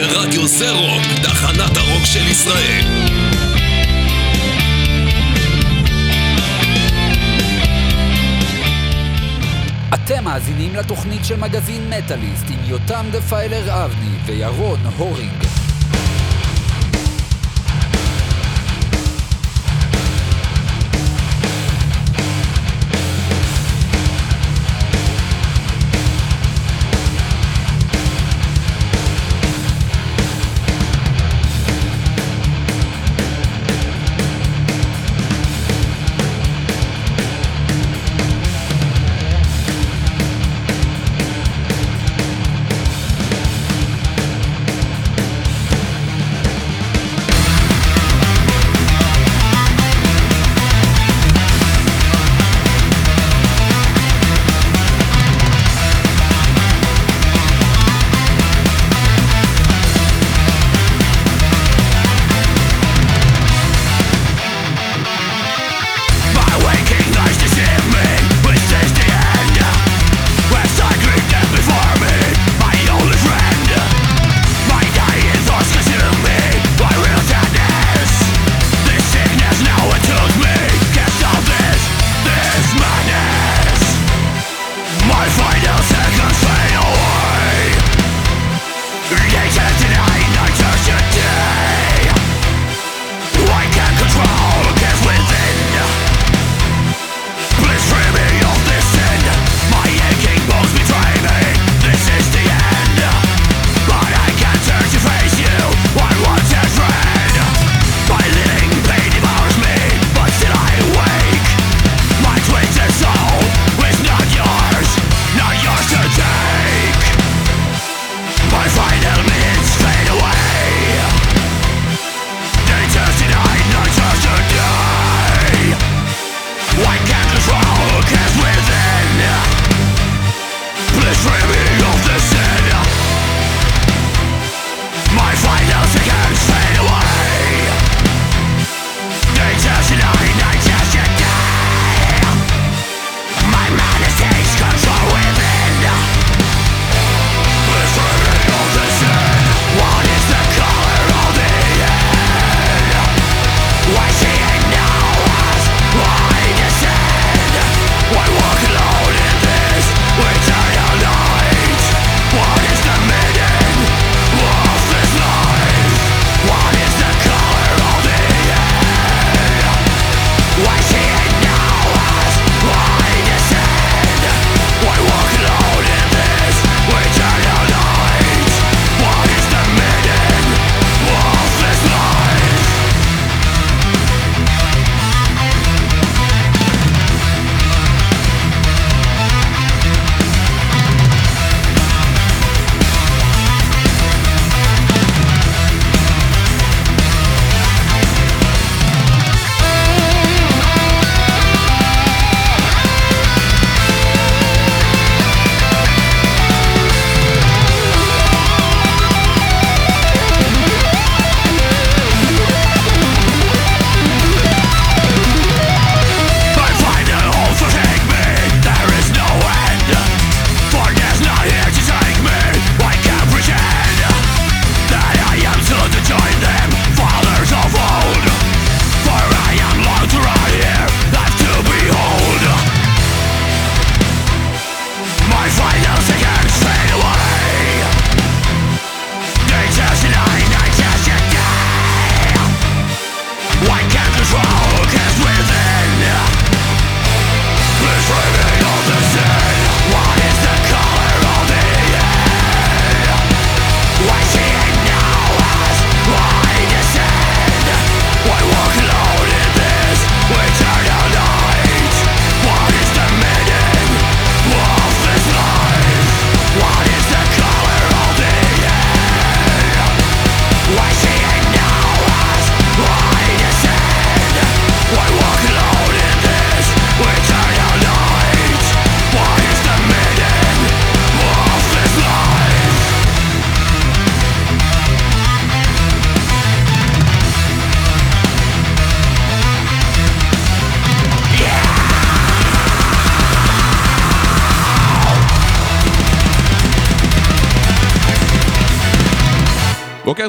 לרדיו זה רוק, תחנת הרוק של ישראל. אתם מאזינים לתוכנית של מגזין מטאליסט עם יותם דפיילר אבני וירון הורינג.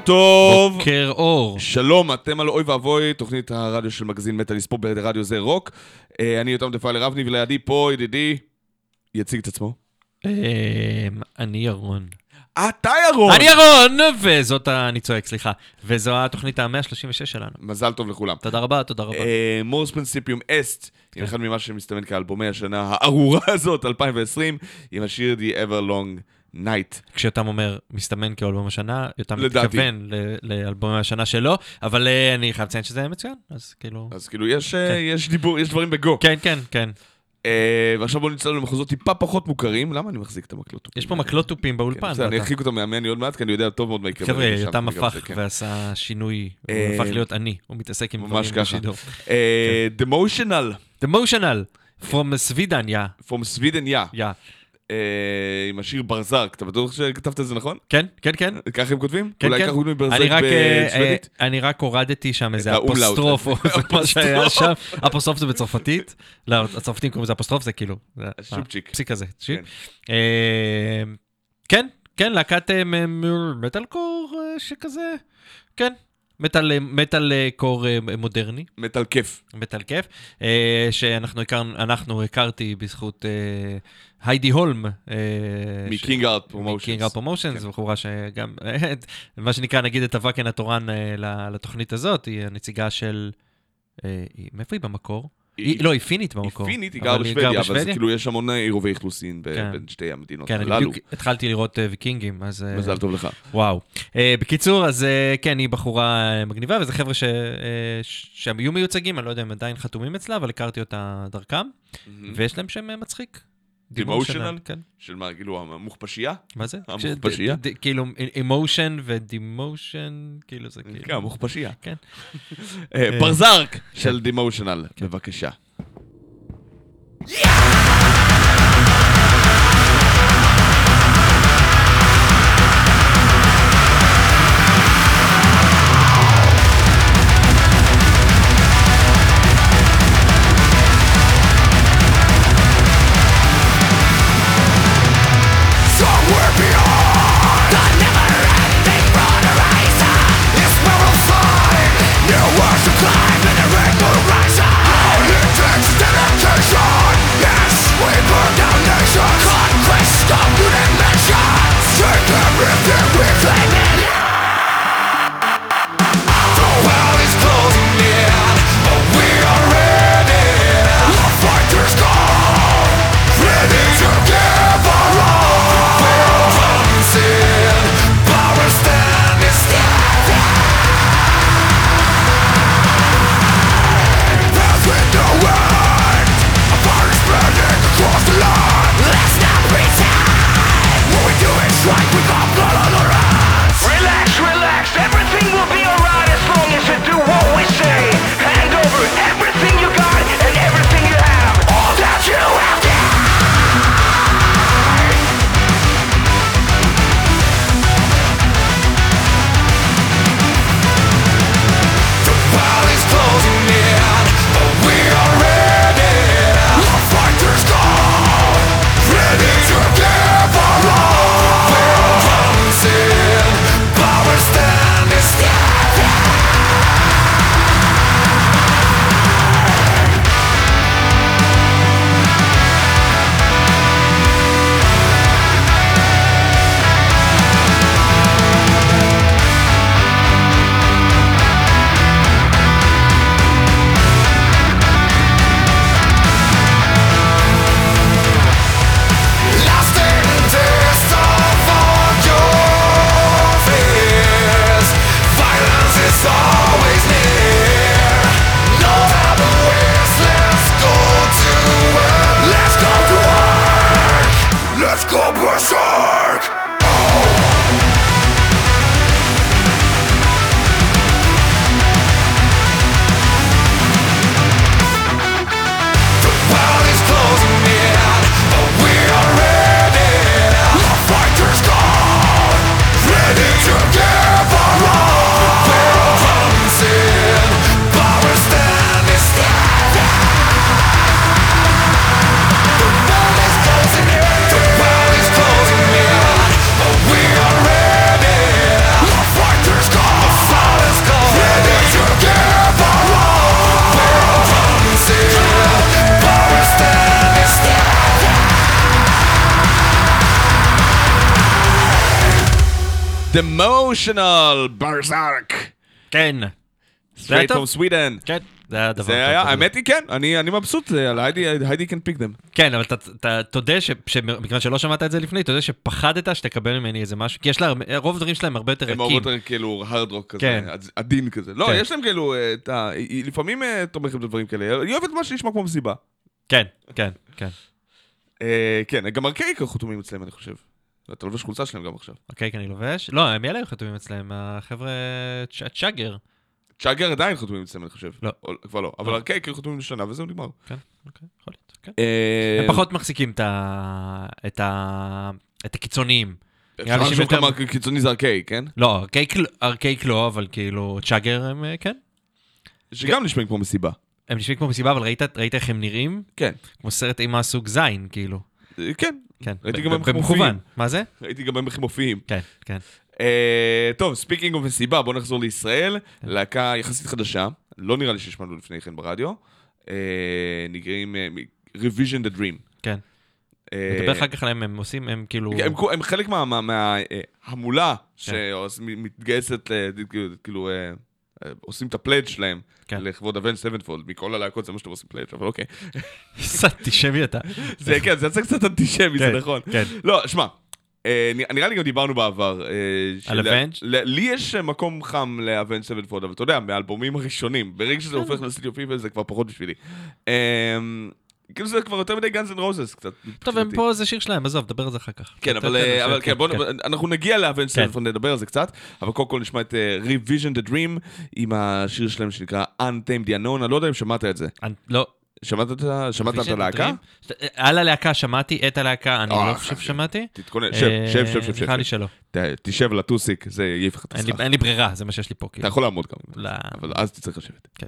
טוב. בוקר אור. שלום, אתם על אוי ואבוי, תוכנית הרדיו של מגזין מטאליסט פה ברדיו זה רוק. אה, אני יותם דפיילר אבני, ולידי פה ידידי, יציג את עצמו. אמ, אני ירון. אתה ירון! אני ירון! וזאת, ה- אני צועק, סליחה. וזו התוכנית ה-136 שלנו. מזל טוב לכולם. תודה רבה, תודה רבה. מורס פרינסיפיום אסט. עם אחד ממה שמסתמן כאלבומי השנה הארורה הזאת, 2020, עם השיר The Ever Long Night. כשיותם אומר, מסתמן כאלבום השנה, יותם לדעתי. מתכוון לאלבום השנה שלו, אבל אה, אני חייב לציין שזה מצוין, אז כאילו... אז כאילו, יש, אה, כן. יש דיבור, יש דברים בגו. כן, כן, כן. אה, ועכשיו בואו נצטרך למחוזות טיפה פחות מוכרים. למה אני מחזיק את המקלות? יש פה מקלות תופים כן, באולפן. בסדר, אני ארחיק אותו מהמני עוד מעט, כי אני יודע טוב מאוד מה יקרה. חבר'ה, יותם הפך כן. ועשה שינוי, הוא הפך להיות אני, הוא מתעסק עם דברים. בשידור. Demotional, The Motional, From Sweden, יא, From Sweden, yeah. יא. אה, עם השיר ברזרק. אתה בטוח שכתבת את זה נכון? כן, כן, כן. ככה הם כותבים? כן, אולי כן. ככה כותבים רק, אה, בשוודית? אה, אני רק הורדתי שם איזה האומלאוט. אפוסטרוף, או מה שהיה שם. אפוסטרוף. זה בצרפתית. לא, הצרפתים קוראים לזה אפוסטרוף, זה כאילו... זה- שופצ'יק. פסיק כזה. כן. אה, כן, כן, להקת אה, מטאל קור אה, שכזה, כן. מטאל, אה, מטאל אה, קור אה, מודרני, מטאל כיף. מטאל כיף, אה, שאנחנו הכרנו, אנחנו הכרתי בזכות אה, היידי הולם. אה, מקינג ארט פרומושנס. קינג ארט פרומושן, כן. זו בחורה שגם, מה שנקרא, נגיד את הוואקן התורן אה, לתוכנית הזאת, היא הנציגה של... אה, היא- מאיפה היא במקור? היא- לא, היא פינית היא במקור. פינית, היא גרה בשוודיה, אבל זה? כאילו יש המון עירובי אכלוסין כן. בין שתי המדינות כן, אני הללו. בדיוק התחלתי לראות אה, ויקינגים, אז... אה, מזל טוב לך. וואו. אה, בקיצור, אז אה, כן, היא בחורה אה, מגניבה, וזה חבר'ה אה, שהם היו מיוצגים, אני לא יודע אם עדיין חתומים אצלה, אבל הכרתי אותה דרכם, ויש להם שם אה, מצחיק. Demotional? כן. של מה, כאילו, המוכפשייה? מה זה? המוכפשייה? כאילו, אמושן ודימושן, כאילו זה כאילו... כן, המוכפשייה. כן. אה, ברזרק של דימושנל, בבקשה. Somewhere ripped it with a Demotional Barzark. כן. זה היה Straight טוב? from Sweden. כן, זה היה דבר. זה היה. האמת היא כן, אני אני מבסוט על היידי, can pick them. כן, אבל אתה- אתה תודה, שמכיוון שלא שמעת את זה לפני, תודה שפחדת שתקבל ממני איזה משהו, כי יש לה, רוב הדברים שלהם הרבה יותר הם הרבה. יותר כאילו hard rock כזה, כן. עד- עדין כזה. לא, כן. יש להם כאילו, אה, את ה... היא לפעמים אה, תומכת בדברים כאלה. היא אוהבת מה שנשמע כמו מסיבה. כן, כן, כן. אה, כן, גם ארקייק חתומים אצלם, אני חושב. אתה לובש חולצה שלהם גם עכשיו. אוקיי, כי אני לובש. לא, מי אלה היו חתומים אצלם? החבר'ה צ'אגר. צ'אגר עדיין חתומים אצלם, אני חושב. לא. כבר לא. אבל לא. ארקייק חתומים לשנה, וזהו נגמר. כן, אוקיי, יכול להיות, כן. אה, הם פחות מחזיקים את הקיצוניים. אפשר לחשוב שהם כמה קיצוני זה ארקייק, כן? לא, ארקייק, ארקייק לא, אבל כאילו, צ'אגר הם אה, כן. שגם נשמעים כמו מסיבה. הם נשמעים כמו מסיבה, אבל ראית איך הם נראים? כן. כמו סרט אימה סוג זין, כאילו. כן. כן. ראיתי גם ב- איך הם במכוון. מופיעים. מה זה? ראיתי גם הם מופיעים. כן, כן. אה, טוב, speaking of מסיבה, בואו נחזור לישראל. להקה יחסית חדשה, לא נראה לי שהשמענו לפני כן ברדיו. אה, נקראים אה, Revision the Dream. כן. נדבר אחר כך עליהם, הם עושים, הם כאילו... הם, חלק מההמולה כן. שמתגייסת, כאילו, עושים את ה pledge שלהם כן. לכבוד Avenged Sevenfold, מכל הלהקות זה מה שאתם עושים pledge, אבל אוקיי. אנטישמי אתה. זה כן, זה יצא קצת אנטישמי, זה כן, נכון. כן. לא, שמע, אה, נראה לי גם דיברנו בעבר. אה, על? ל- לי יש מקום חם ל Avenged Sevenfold, אבל אתה יודע, מהאלבומים הראשונים, ברגע שזה הופך ל City of Evil זה כבר פחות בשבילי. אה, כאילו זה כבר יותר מדי Guns N' Roses קצת. טוב, הם. פה, זה שיר שלהם, עזוב, דבר על זה אחר כך. כן, אבל, אה, לנו אבל כן, בואו, אנחנו נגיע ל Avenged כן. Sevenfold, נדבר על זה קצת, אבל קודם כל נשמע את אה, Revision the Dream עם השיר שלהם שנקרא Untamed the Unknown, אני לא יודע אם שמעת את זה. לא. שמעת את הלהקה? Dream? על הלהקה שמעתי, את הלהקה אני אה, לא חושב ששמעתי. תתכונן, שב, אה, שב, שב, שב. נראה לי שלא. תשב על הטוסיק, זה יעיף לך את הסכך. אין לי ברירה, זה מה שיש לי פה. אתה כאילו. יכול לעמוד גם, לא. אבל אז תצטרך לשבת. כן.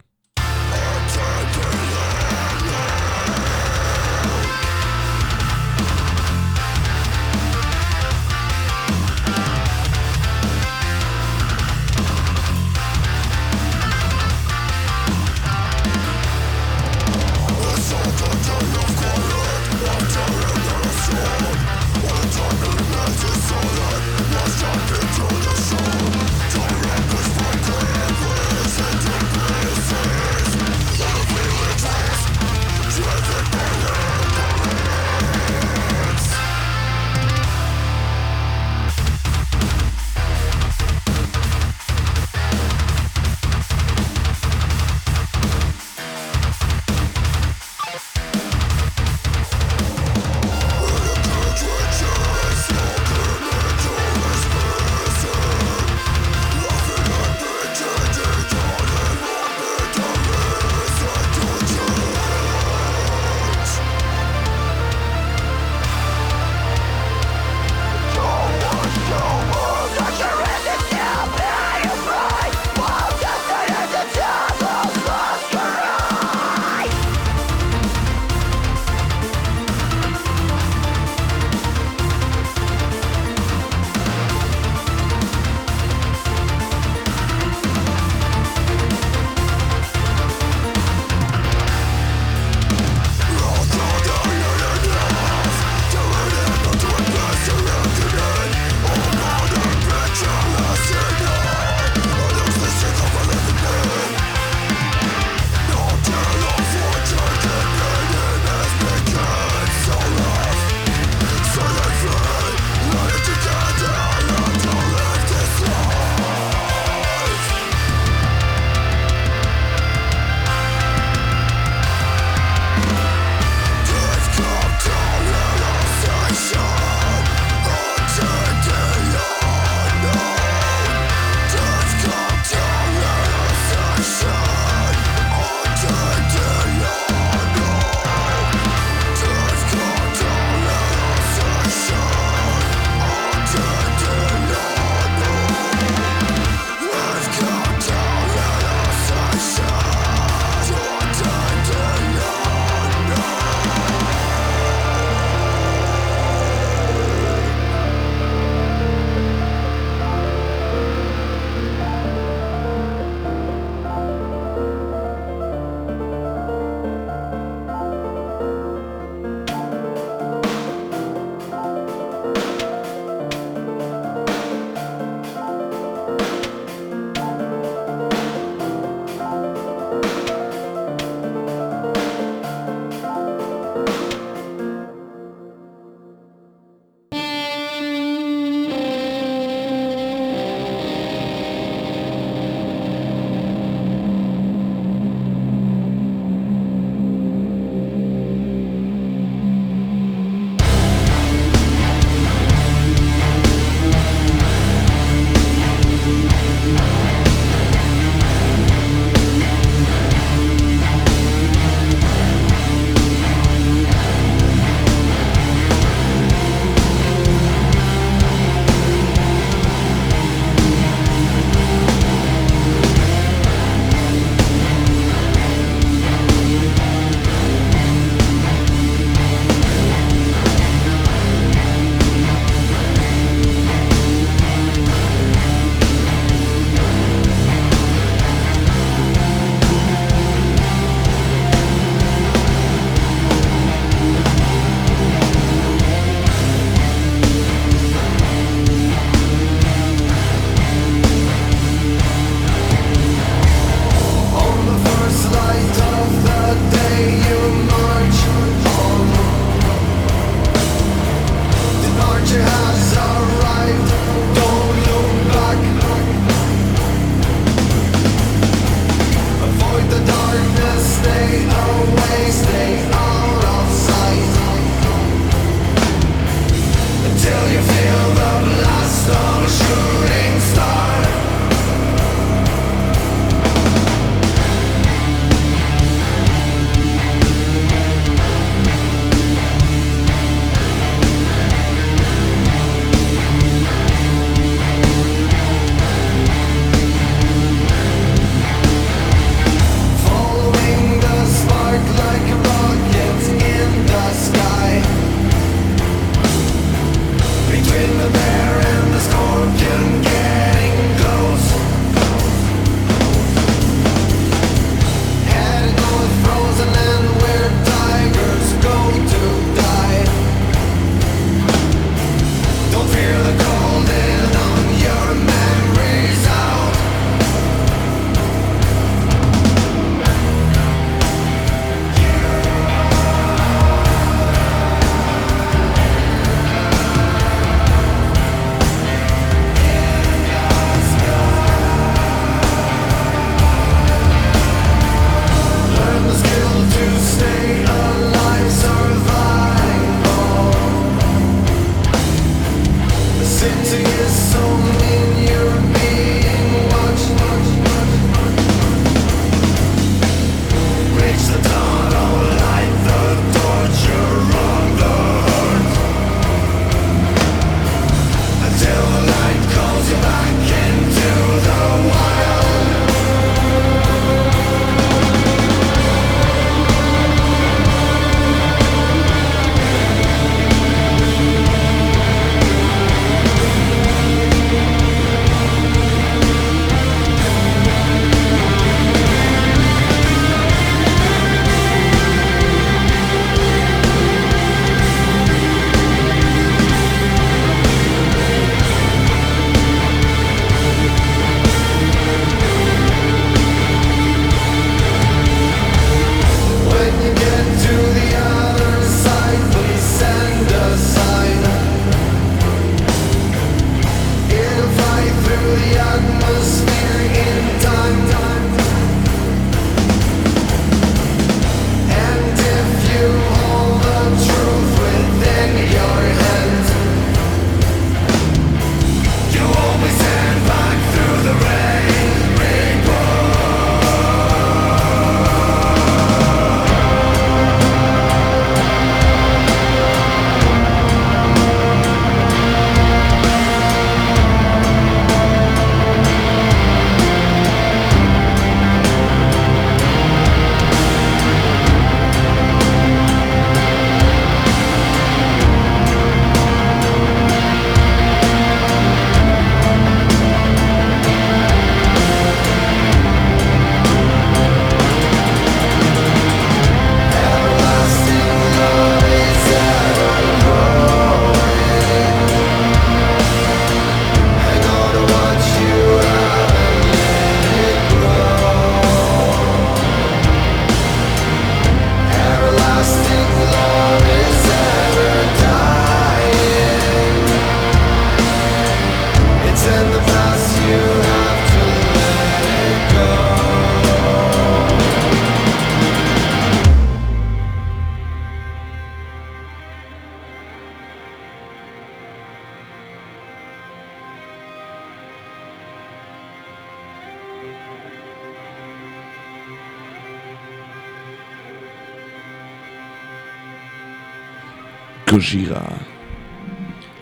גוז'ירה,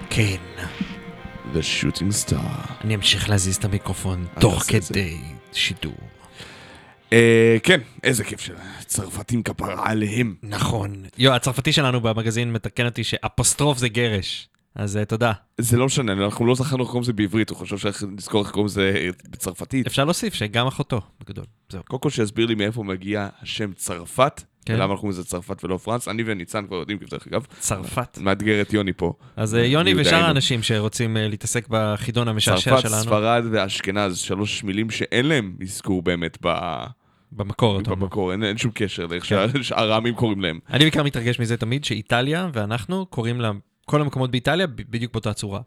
כן, The Shooting Star. אני אמשיך להזיז את המיקרופון תוך. כדי שידור. אה, כן, איזה כיף של צרפתים כפרה עליהם. נכון. יו, הצרפתי שלנו במגזין מתקן אותי שאפוסטרוף זה גרש. אז אה, תודה. זה לא משנה, אנחנו לא זכרנו איך קוראים לזה בעברית, הוא חושב שאנחנו נזכור איך קוראים לזה בצרפתית. אפשר להוסיף שגם אחותו, בגדול. זהו. קודם כל שיסביר לי מאיפה מגיע השם צרפת, כן. ולמה אנחנו קוראים לזה צרפת ולא פרנס. אני וניצן כבר יודעים, דרך אגב. צרפת. מאתגר את יוני פה. אז אה, יוני ושאר. האנשים שרוצים אה, להתעסק בחידון המשעשע צרפת, שלנו. ספרד ואשכנז, שלוש מילים שאין להם אזכור באמת ב- במקור, אתה אומר. במקור, אין אין שום קשר לאיך כן. ששאר העמים קוראים להם. אני בעיקר מתרגש מזה תמיד שאיטליה ואנחנו קוראים לה, כל המקומות באיטליה בדיוק באותה צורה.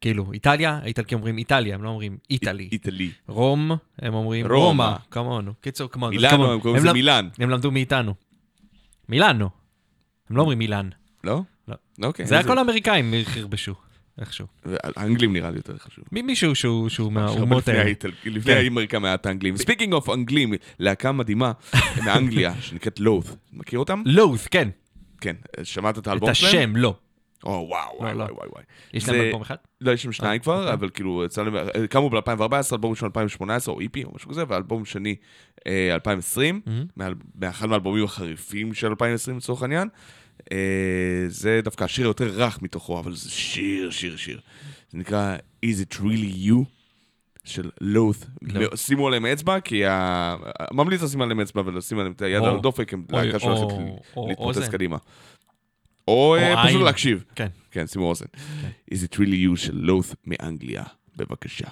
כאילו, איטליה, האיטלקים אומרים איטליה, הם לא אומרים איטלי. איטלי. רום, הם אומרים רומא. כמונו. קיצור, כמונו. מילאנו. הם קוראים לזה מילאן. הם למדו מאיתנו. מילאנו. הם לא אומרים מילאן. לא? לא. אוקיי. זה הכל האמריקאים חרבשו, איכשהו. האנגלים נראה לי יותר חשוב. מי- מישהו שהוא מהאומות האלה. האיטל- לפני כן. אמריקה מעט האנגלים. ספיקינג אוף אנגלים, להקה מדהימה מאנגליה, שנקראת לואו. מכיר אותם? לואות', כן. כן. שמעת את את האלבום שלהם? השם, לא. או וואו, וואי לא. וואי וואי וואי. יש להם אלבום אחד? לא, יש שם שניים אה, כבר, אוקיי. אבל כאילו, יצא להם, אה, קמו ב-2014, אלבום ראשון 2018, או איפי, או משהו כזה, ואלבום שני אה, 2020, מהמם. מאל- מאחד מהאלבומים החריפים של 2020 לצורך העניין. אה, זה דווקא השיר היותר רך מתוכו, אבל זה שיר, שיר, שיר. זה נקרא Is It Really You? של לות'. לא. שימו עליהם אצבע, כי ה- ממליץ לשים עליהם אצבע ולשים עליהם את היד על הדופק, הם להקה שהולכת להתפוצץ. קדימה. או אה, או פשוט עין. להקשיב. כן. כן, שימו אוזן. Is it really you של לות' מאנגליה, בבקשה.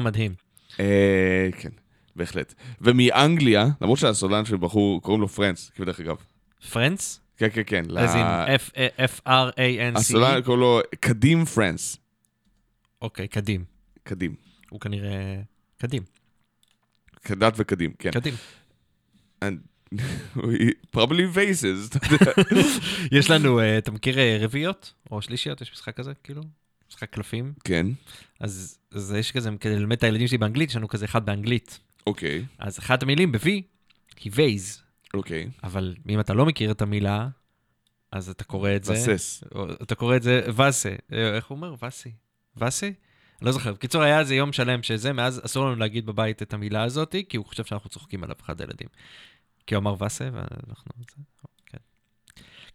מותאם מדהים. אה, כן, בהחלט. ומאנגליה, למרות שהסולן של בחור, קוראים לו פרנס, כאילו דרך אגב. פרנץ? כן, כן, כן. אז עם F-R-A-N-C. הסולן קוראים לו קדים פרנס. אוקיי, קדים. קדים. הוא כנראה... קדים. כדת וקדים, כן. קדים. Probably יודע. יש לנו, אה, אתה מכיר אה, רביעיות? או שלישיות? יש משחק כזה, כאילו? משחק קלפים? כן, אז אז יש כזה, כדי ללמד את הילדים שלי באנגלית, יש לנו כזה אחד באנגלית. אוקיי, אז אחת המילים ב-V היא וייז, אוקיי. אבל אם אתה לא מכיר את המילה, אז אתה קורא את זה... או- אתה קורא את זה וסה. אה, איך הוא אומר? וסי? וסי? לא זוכר. בקיצור, היה איזה יום שלם שזה, מאז אסור לנו להגיד בבית את המילה הזאת, כי הוא חושב שאנחנו צוחקים עליו, אחד הילדים. כי הוא אמר וסה, ואנחנו... כן.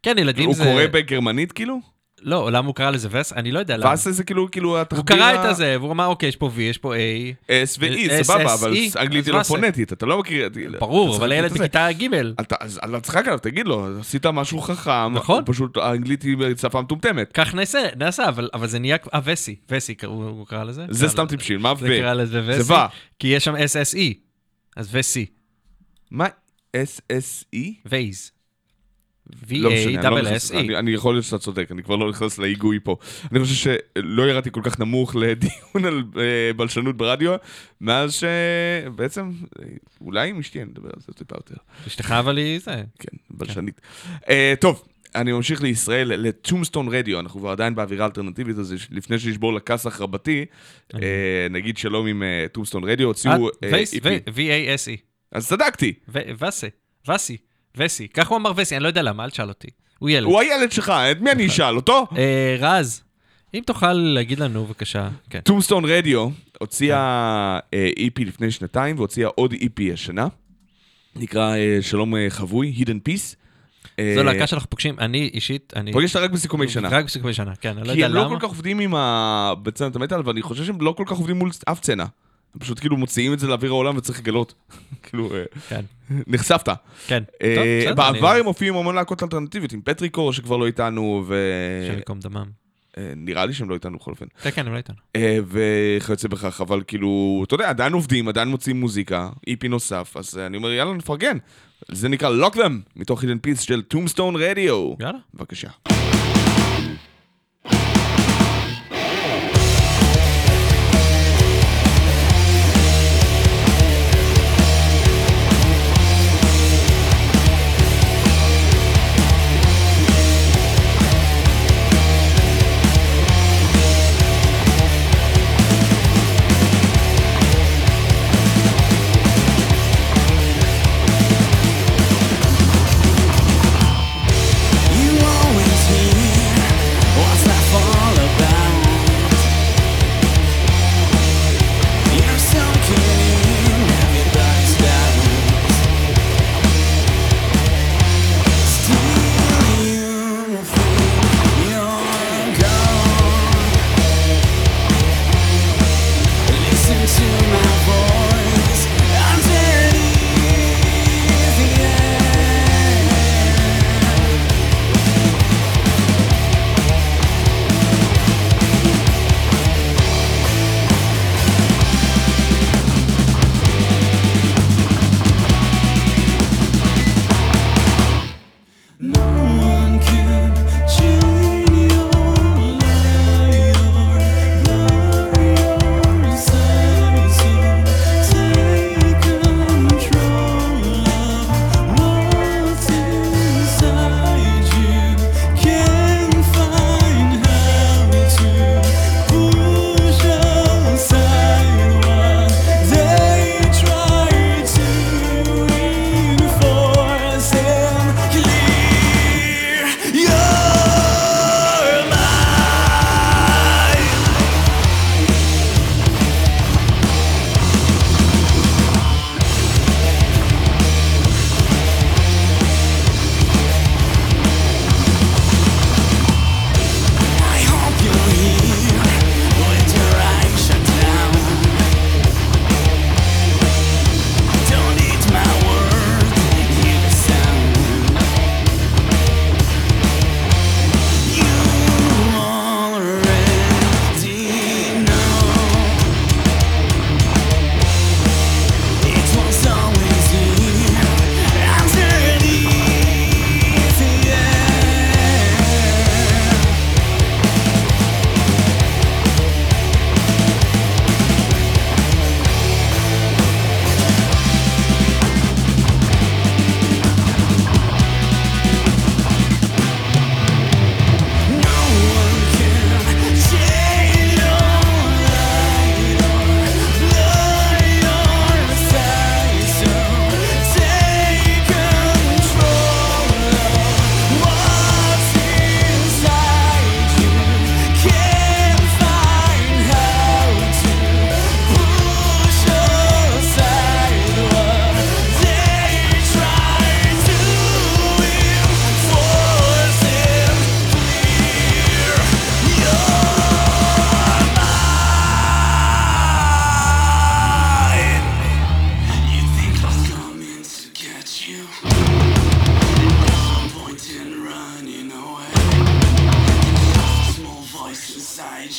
כן, ילדים הוא זה... קורא בגרמנית כאילו? לא, למה הוא קרא לזה וס? אני לא יודע למה. ואסה זה כאילו, כאילו הוא התחביר קרא ה- את הזה, והוא אמר, אוקיי, יש פה V, יש פה A. S ו-E, סבבה, אבל E, אנגלית היא לא זה? פונטית, אתה לא מכיר... ברור, אתה אבל צריך הילד את זה. בכיתה ג'. אז אל תצחק עליו, תגיד לו, עשית משהו חכם, נכון. פשוט האנגלית היא שפה מטומטמת. כך נעשה, אבל, אבל זה נהיה, אה, וסי, וסי, הוא קרא לזה? זה קרא סתם לזה- טיפשי, מה זה ו? קרא לזה וסי. זה ו. כי יש שם SSE, אז וסי, מה S-S-E? וייז. לא משנה, אני לא נכנס- V-A-S-S-E. אני- אני יכול להיות שאתה צודק, אני כבר לא נכנס להיגוי פה. אני חושב שלא ירדתי כל כך נמוך לדיון על אה, בלשנות ברדיו, מאז שבעצם, אולי עם אשתי אני מדבר על זה טיפה יותר. אשתך אבל היא זה. כן, בלשנית. אה, טוב, אני ממשיך לישראל, לטומסטון רדיו, אנחנו כבר עדיין באווירה אלטרנטיבית, אז לפני שנשבור לכסח רבתי, אה, נגיד שלום עם Tombstone Radio, הוציאו V-A-S-E. אז צדקתי, וסי, וסי, וסי. ככה הוא אמר וסי, אני לא יודע למה, אל תשאל אותי. הוא ילד. הוא הילד שלך, את מי אני אשאל, אותו? אה, רז, אם תוכל להגיד לנו בבקשה. כן. Tombstone Radio הוציאה אה, EP לפני שנתיים והוציאה עוד EP השנה. נקרא אה, שלום אה, חבוי, Hidden Peace. זו להקה שאנחנו פוגשים, אני אישית, אני... פוגש אותה רק בסיכומי שנה. רק בסיכומי שנה, כן, אני לא כי יודע הם לא למה. כל כך עובדים עם ה... בצנת המטאל, ואני חושב שהם לא כל כך עובדים מול אף צנה. הם פשוט כאילו מוציאים את זה לאוויר העולם וצריך לגלות. כאילו, אה, כן, נחשפת. כן. אה, בעבר הם מופיעים עם המון להקות אלטרנטיביות, עם פטריקור שכבר לא איתנו, השם ייקום דמם. ונראה לי שהם לא איתנו בכל אופן. כן, כן, הם לא איתנו. אה, וכיוצא בכך, אבל כאילו, אתה יודע, עדיין עובדים, עדיין מוציאים מוזיקה, איפי נוסף, אז אה, אני אומר, יאללה, נפרגן. זה נקרא Lock Them, מתוך Hidden Peace של טומסטון רדיו. יאללה. בבקשה.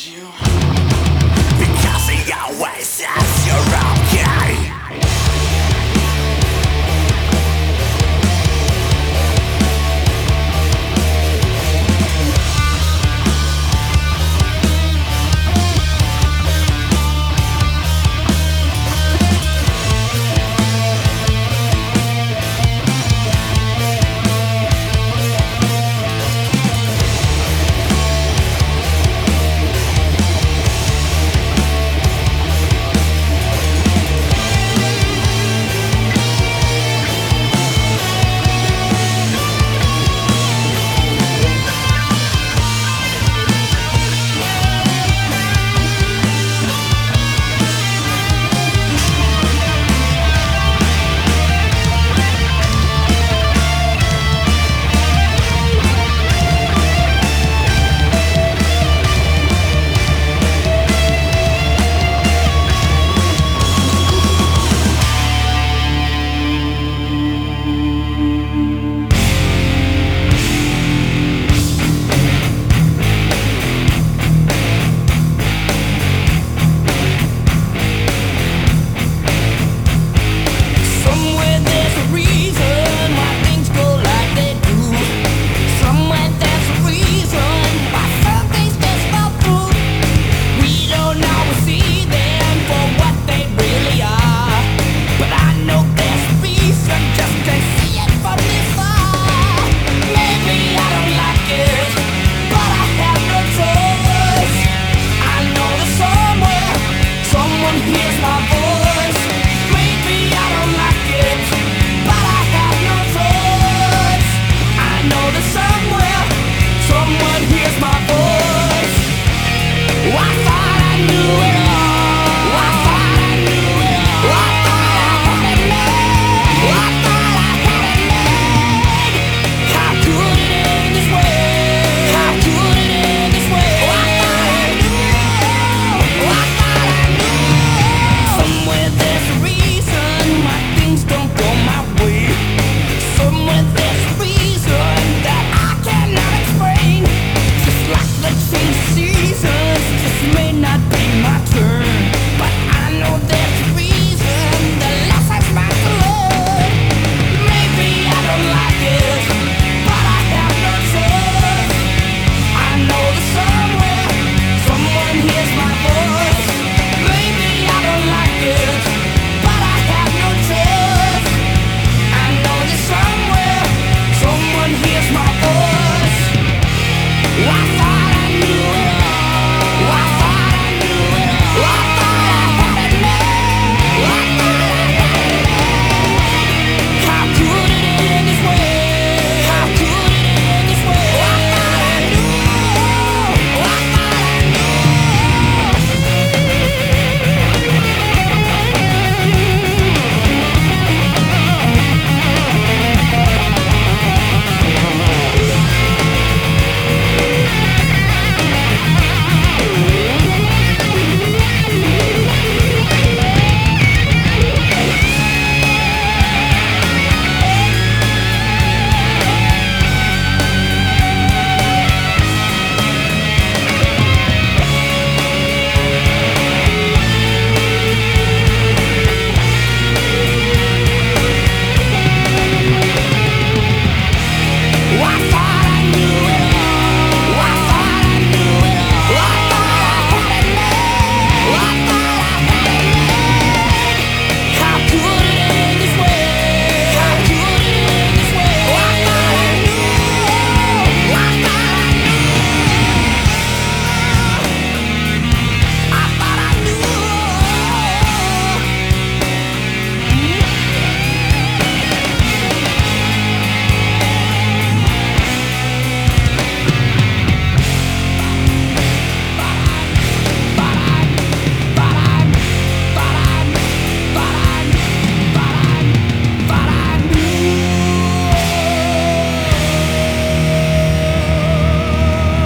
you.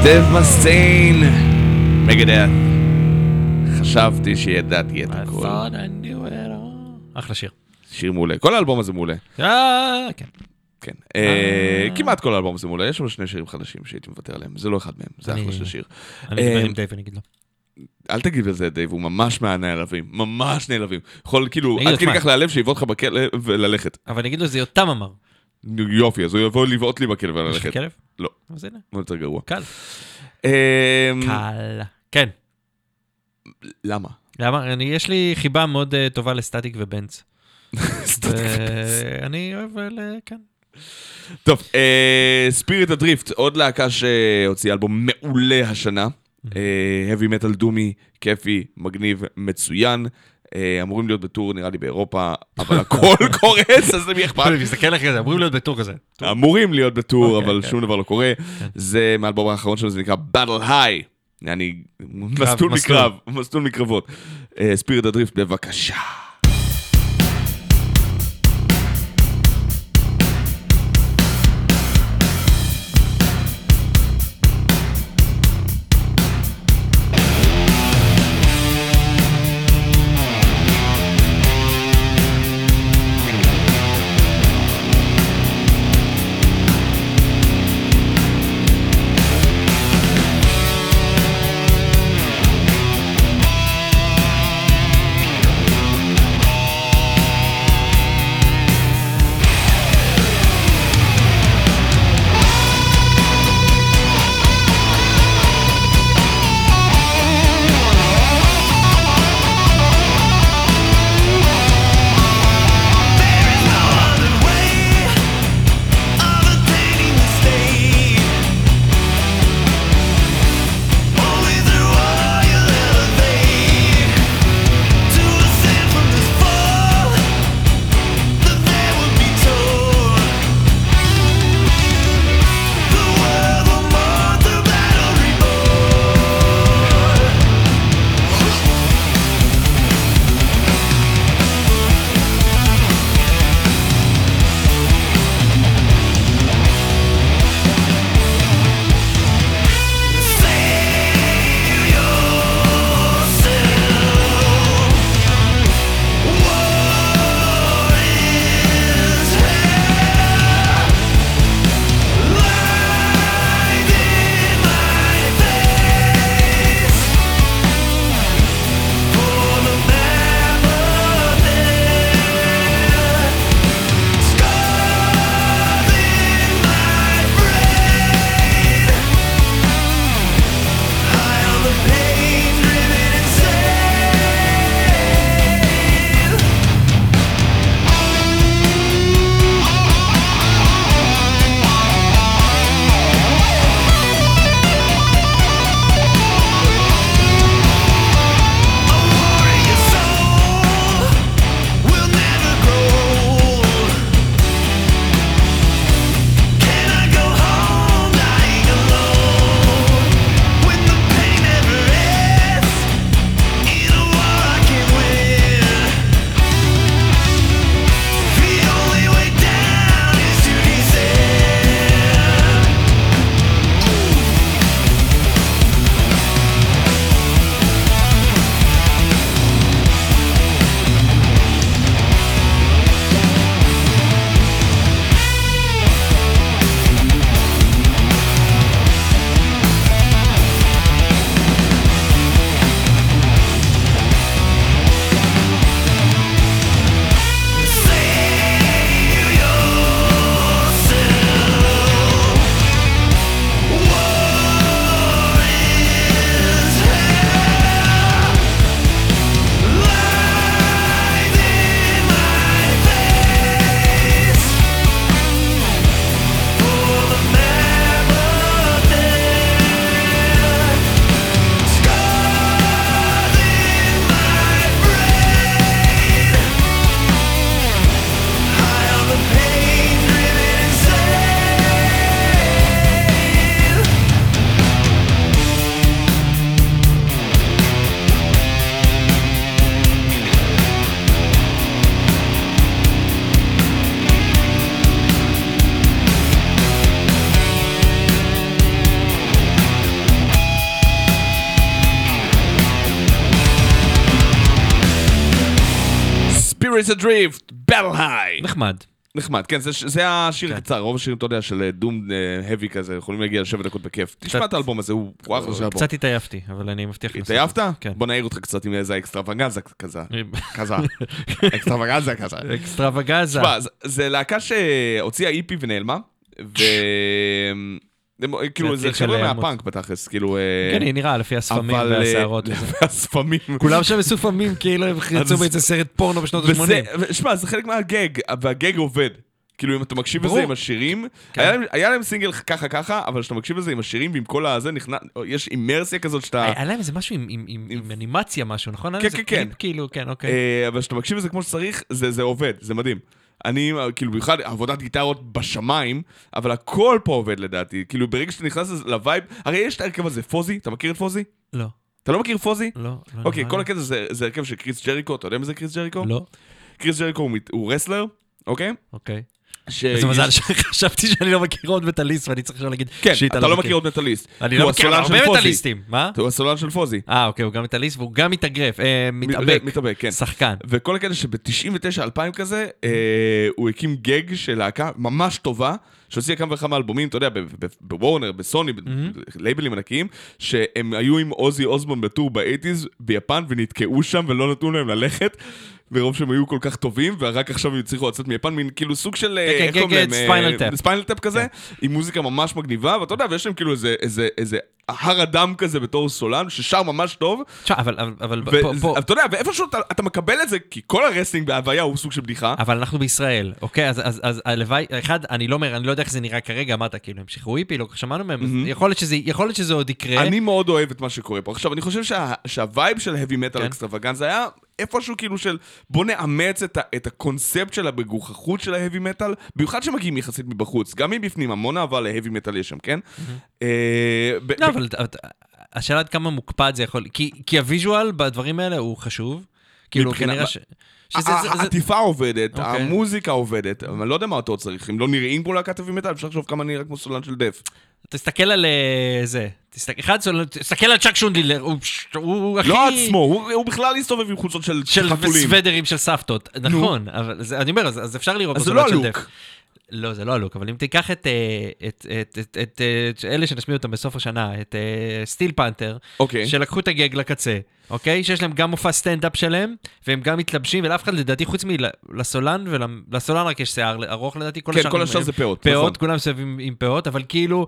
Dave Mustaine, Megadeth. חשבתי שידעתי את הכל. אחלה שיר. שיר מעולה. כל האלבום הזה מעולה. אה, כן. כן. אה, אה. כמעט כל האלבום הזה מעולה. יש שם שני שירים חדשים שהייתי מוותר עליהם. זה לא אחד מהם, זה אחלה של שיר. אני אדבר עם דייב, אני אגיד לו. אל תגיד על זה, דייב, הוא ממש מהנעלבים, ממש נעלבים. יכול כאילו, עד כדי כך להעלב שיבוא אותך בכלא וללכת. אבל אני אגיד לו, זה יותם אמר. יופי, אז הוא יבוא לבעוט לי בכלא יש לך וללכת. כלב? לא. אז הנה, מה יותר גרוע. קל. אמ, קל. כן. למה? למה? אני, יש לי חיבה מאוד אה, טובה לסטטיק ובנץ. ואני אוהב, אה, כן. טוב, ספיריט הדריפט, עוד להקה שהוציאה אלבום מעולה השנה. אה, heavy metal דומי, כיפי, מגניב, מצוין. אה, אמורים להיות בטור נראה לי באירופה, אבל הכל קורס, אז למי אכפת? אני מסתכל לך כזה, אמורים להיות בטור כזה. אמורים להיות בטור, אוקיי, אבל כן. שום דבר לא קורה. זה מהאלבום האחרון שלו, זה נקרא Battle High. אני מסלול. מקרב, מסלול מקרבות. ספיריט הדריפט, בבקשה. Spirits Adrift, Battle High. נחמד. נחמד, כן, זה, זה השיר כן. הקצר, רוב השירים, אתה יודע, של דום האבי כזה, יכולים להגיע לשבע דקות בכיף. תשמע את האלבום הזה, הוא אחלה של אלבום. קצת התעייפתי, אבל אני מבטיח את התעייפת? כן. בוא נעיר אותך קצת עם איזה אקסטרווגנזה כזה. זה. כזה. אקסטרווגנזה כזה. אקסטרווגזה. תשמע, זה- זה להקה שהוציאה איפי ונעלמה, ו... כאילו, זה חבר'ה מהפאנק בתכלס, כאילו... אה, כן, היא נראה לפי הספמים והשערות. וזה. והספמים. כולם שם מסופמים כאילו הם אז- באיזה סרט פורנו בשנות וזה, ה-80. שמע, זה חלק מה gag, וה gag עובד. כאילו, אם אתה מקשיב לזה. עם השירים, כן. היה להם- היה להם סינגל ככה ככה, אבל כשאתה מקשיב לזה עם השירים ועם כל הזה, יש אימרסיה כזאת שאתה... היה להם איזה משהו עם- עם- עם עם אנימציה משהו, נכון? כן, כן, כן. קליפ, כאילו, כן, אוקיי. אה, אבל כשאתה מקשיב לזה כמו שצריך, זה זה עובד, זה מדהים. אני, כאילו, במיוחד עבודת גיטרות בשמיים, אבל הכל פה עובד לדעתי. כאילו, ברגע שאתה נכנס ל vibe, הרי יש את ההרכב הזה, פוזי, אתה מכיר את פוזי? לא, אתה לא מכיר Fozzy? לא. לא אוקיי, כל. הקטע זה זה הרכב של קריס ג'ריקו, אתה יודע מי זה קריס ג'ריקו? לא, קריס ג'ריקו הוא הוא wrestler, אוקיי? אוקיי. ש- איזה מזל שחשבתי שאני לא מכיר עוד מטאליסט ואני צריך עכשיו להגיד כן, shit, אתה לא מכיר עוד מטאליסט. אני לא מכיר הרבה. מטאליסטים. מה? הוא הסולן של Fozzy. אה, אוקיי, הוא גם מטאליסט והוא גם מתאגרף, אה, מתאבק. מתאבק, כן. שחקן. וכל הקטע שב-99-2000 כזה, אה, הוא הקים גאג של להקה ממש טובה, שהוציאה כמה וכמה אלבומים, אתה יודע, בוורנר, בסוני, בלייבלים ענקיים, שהם היו עם אוזי אוסבורן בטור באייטיז ביפן ונתקעו שם ולא נתנו להם ללכת. מרוב שהם היו כל כך טובים, ורק עכשיו הם הצליחו לצאת מיפן, מין כאילו סוג של... אה, כן, איך כן, כן, להם? Spinal אה, Tap. Spinal Tap כזה, עם מוזיקה ממש מגניבה, ואתה יודע, ויש להם כאילו איזה- איזה איזה הר אדם כזה בתור סולן, ששר ממש טוב, תשמע, אבל- אבל- אבל פה- פה... אתה יודע, ואיפשהו אתה, אתה מקבל את זה, כי כל ה wrestling בהוויה הוא סוג של בדיחה. אבל אנחנו בישראל, אוקיי? אז, אז, אז הלוואי, אחד, אני לא אומר, אני לא יודע איך זה נראה כרגע, אמרת, כאילו, הם שחררו EP, לא שמענו מהם, אז יכול להיות שזה, יכול להיות שזה עוד יקרה. אני מאוד אוהב את מה שקורה פה. עכשיו, אני חושב שה, שה vibe של heavy metal כן. extravaganza היה איפשהו כאילו של בוא נאמץ את, ה, את הקונספט של המגוחכות של ה heavy metal, במיוחד שמגיעים יחסית מבחוץ, גם מבפנים, המון אהבה ל heavy metal יש שם, כן? אה, ב- לא, ב- אבל השאלה עד כמה מוקפד זה יכול, כי, כי ה visual בדברים האלה הוא חשוב. כאילו, כנראה ש... העטיפה עובדת, אוקיי. המוזיקה עובדת, אבל אני לא יודע מה עוד צריך. אם לא נראים פה להקת heavy metal, אפשר לחשוב כמה נראה כמו סולן של Death. תסתכל על אה, זה, תסתכל, אחד, סול- תסתכל על צ'אק שונדילר, הוא, הוא הכי... לא עצמו, הוא הוא בכלל הסתובב עם חולצות של של חתולים. סוודרים של סבתות, נכון, אבל זה, אני אומר, אז, אז אפשר לראות אז זה לא של הלוק. לא, זה לא הלוק, אבל אם תיקח את, אה, את, את, את, את, את אלה שנשמיע אותם בסוף השנה, את סטיל פנתר, אוקיי. שלקחו את הגג לקצה, אוקיי? שיש להם גם מופע סטנדאפ שלהם, והם גם מתלבשים, ולאף אחד לדעתי, חוץ מלסולן, ולסולן רק יש שיער ארוך לדעתי, כל כן, השאר כל השאר זה פאות, נכון. פאות, כולם מסביב עם, עם פאות, אבל כאילו...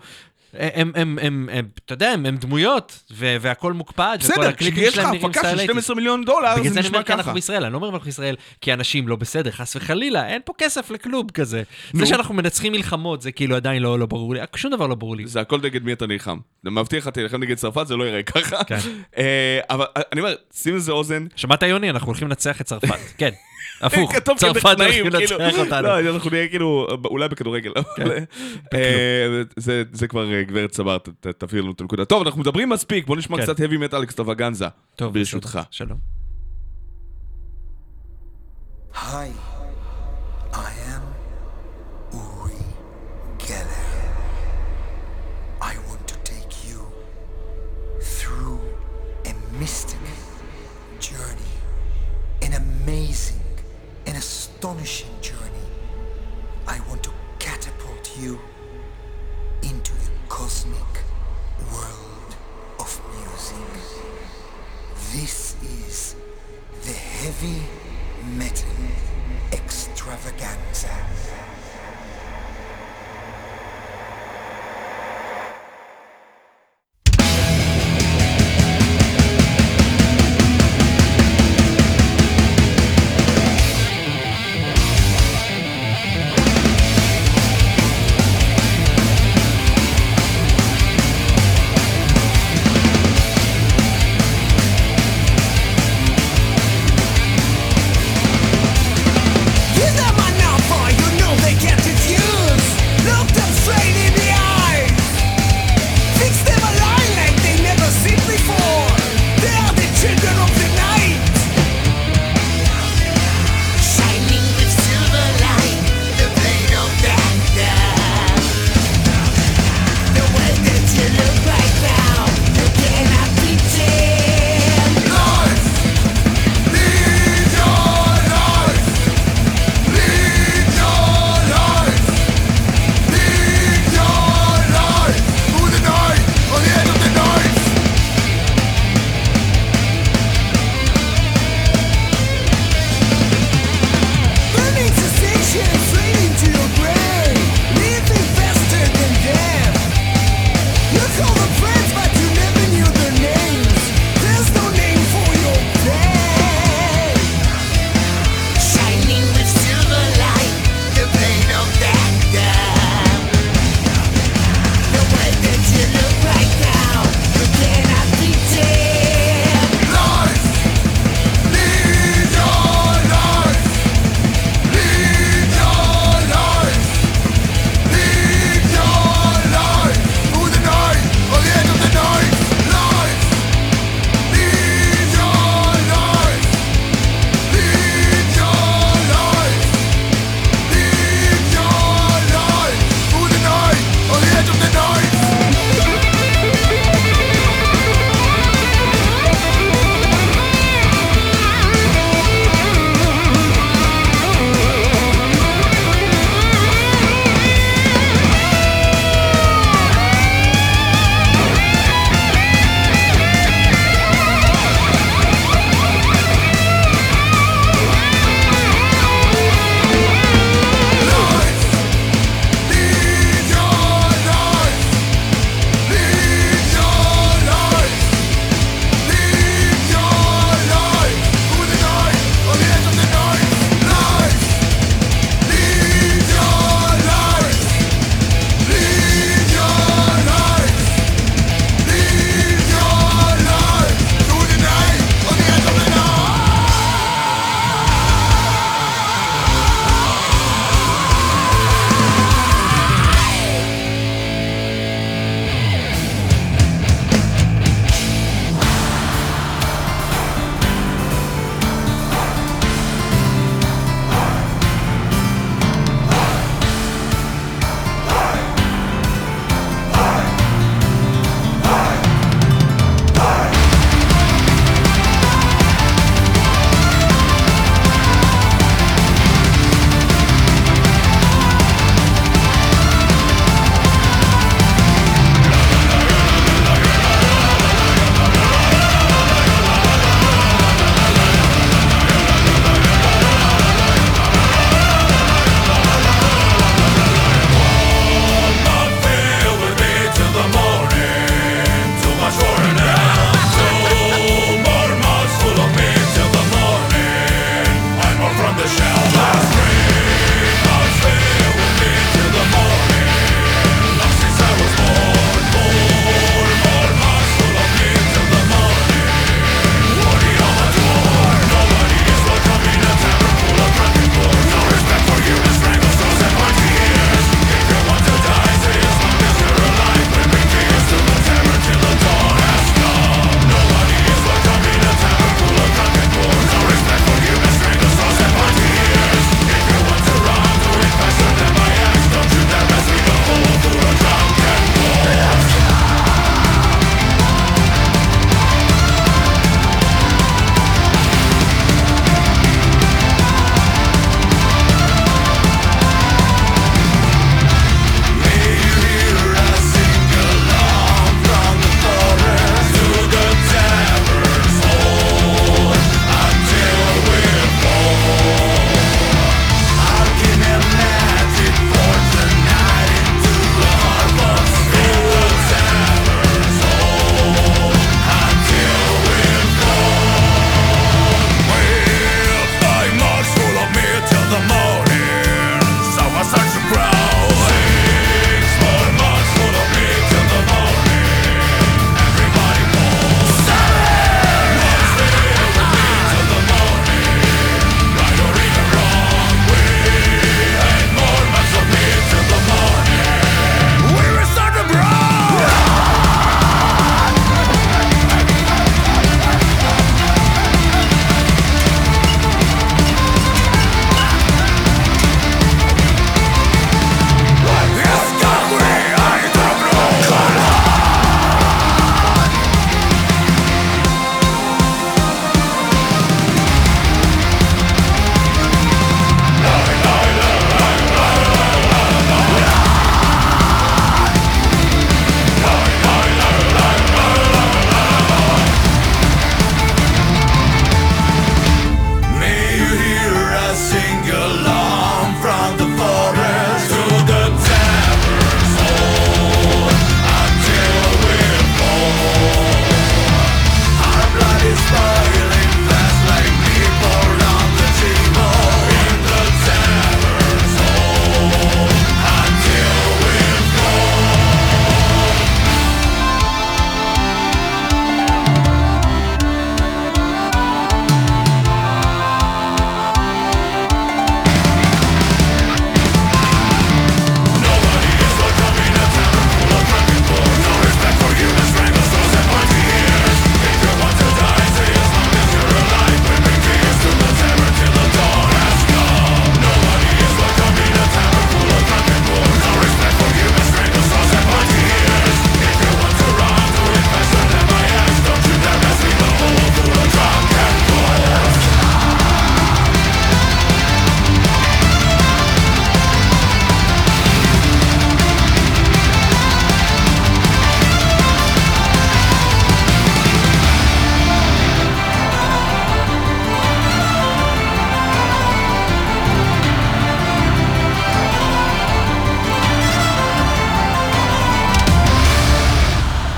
הם, הם, הם, הם, אתה יודע, הם, הם דמויות, ו- והכל מוקפד, וכל בסדר, הקליפים כשיש לך שלהם נראים הפקה של סטייל 12 מיליון דולר, בגלל זה זה אני נשמע אומר, כי אנחנו. בישראל, אני לא אומר אנחנו בישראל, כי אנשים לא בסדר, חס וחלילה, אין פה כסף לכלום כזה. נו. זה שאנחנו מנצחים מלחמות, זה כאילו עדיין לא לא ברור לי, שום דבר לא ברור לי. זה הכל נגד מי אתה נלחם. אני מבטיח לך, תלחם נגד צרפת, זה לא יראה ככה. כן. אה, אבל אני אומר, שים לזה אוזן. שמעת יוני? אנחנו הולכים לנצח את צרפת. כן, הפוך, צרפת הולכים כאילו, לנצח אותנו. לא, אנחנו נהיה כאילו, אולי בכדורגל. אבל, אה, זה- זה כבר אה, גברת סבר, ת- ת- תבהיר לנו את הנקודה. טוב, אנחנו מדברים מספיק, בוא נשמע כן. קצת heavy metal אקסטרווגנזה. טוב, ברשותך. בסדר, שלום. Hi, I am Uri Geller. I want to take you through a mystic journey, an amazing and astonishing journey. I want to catapult you cosmic world of music. This is the heavy metal extravaganza.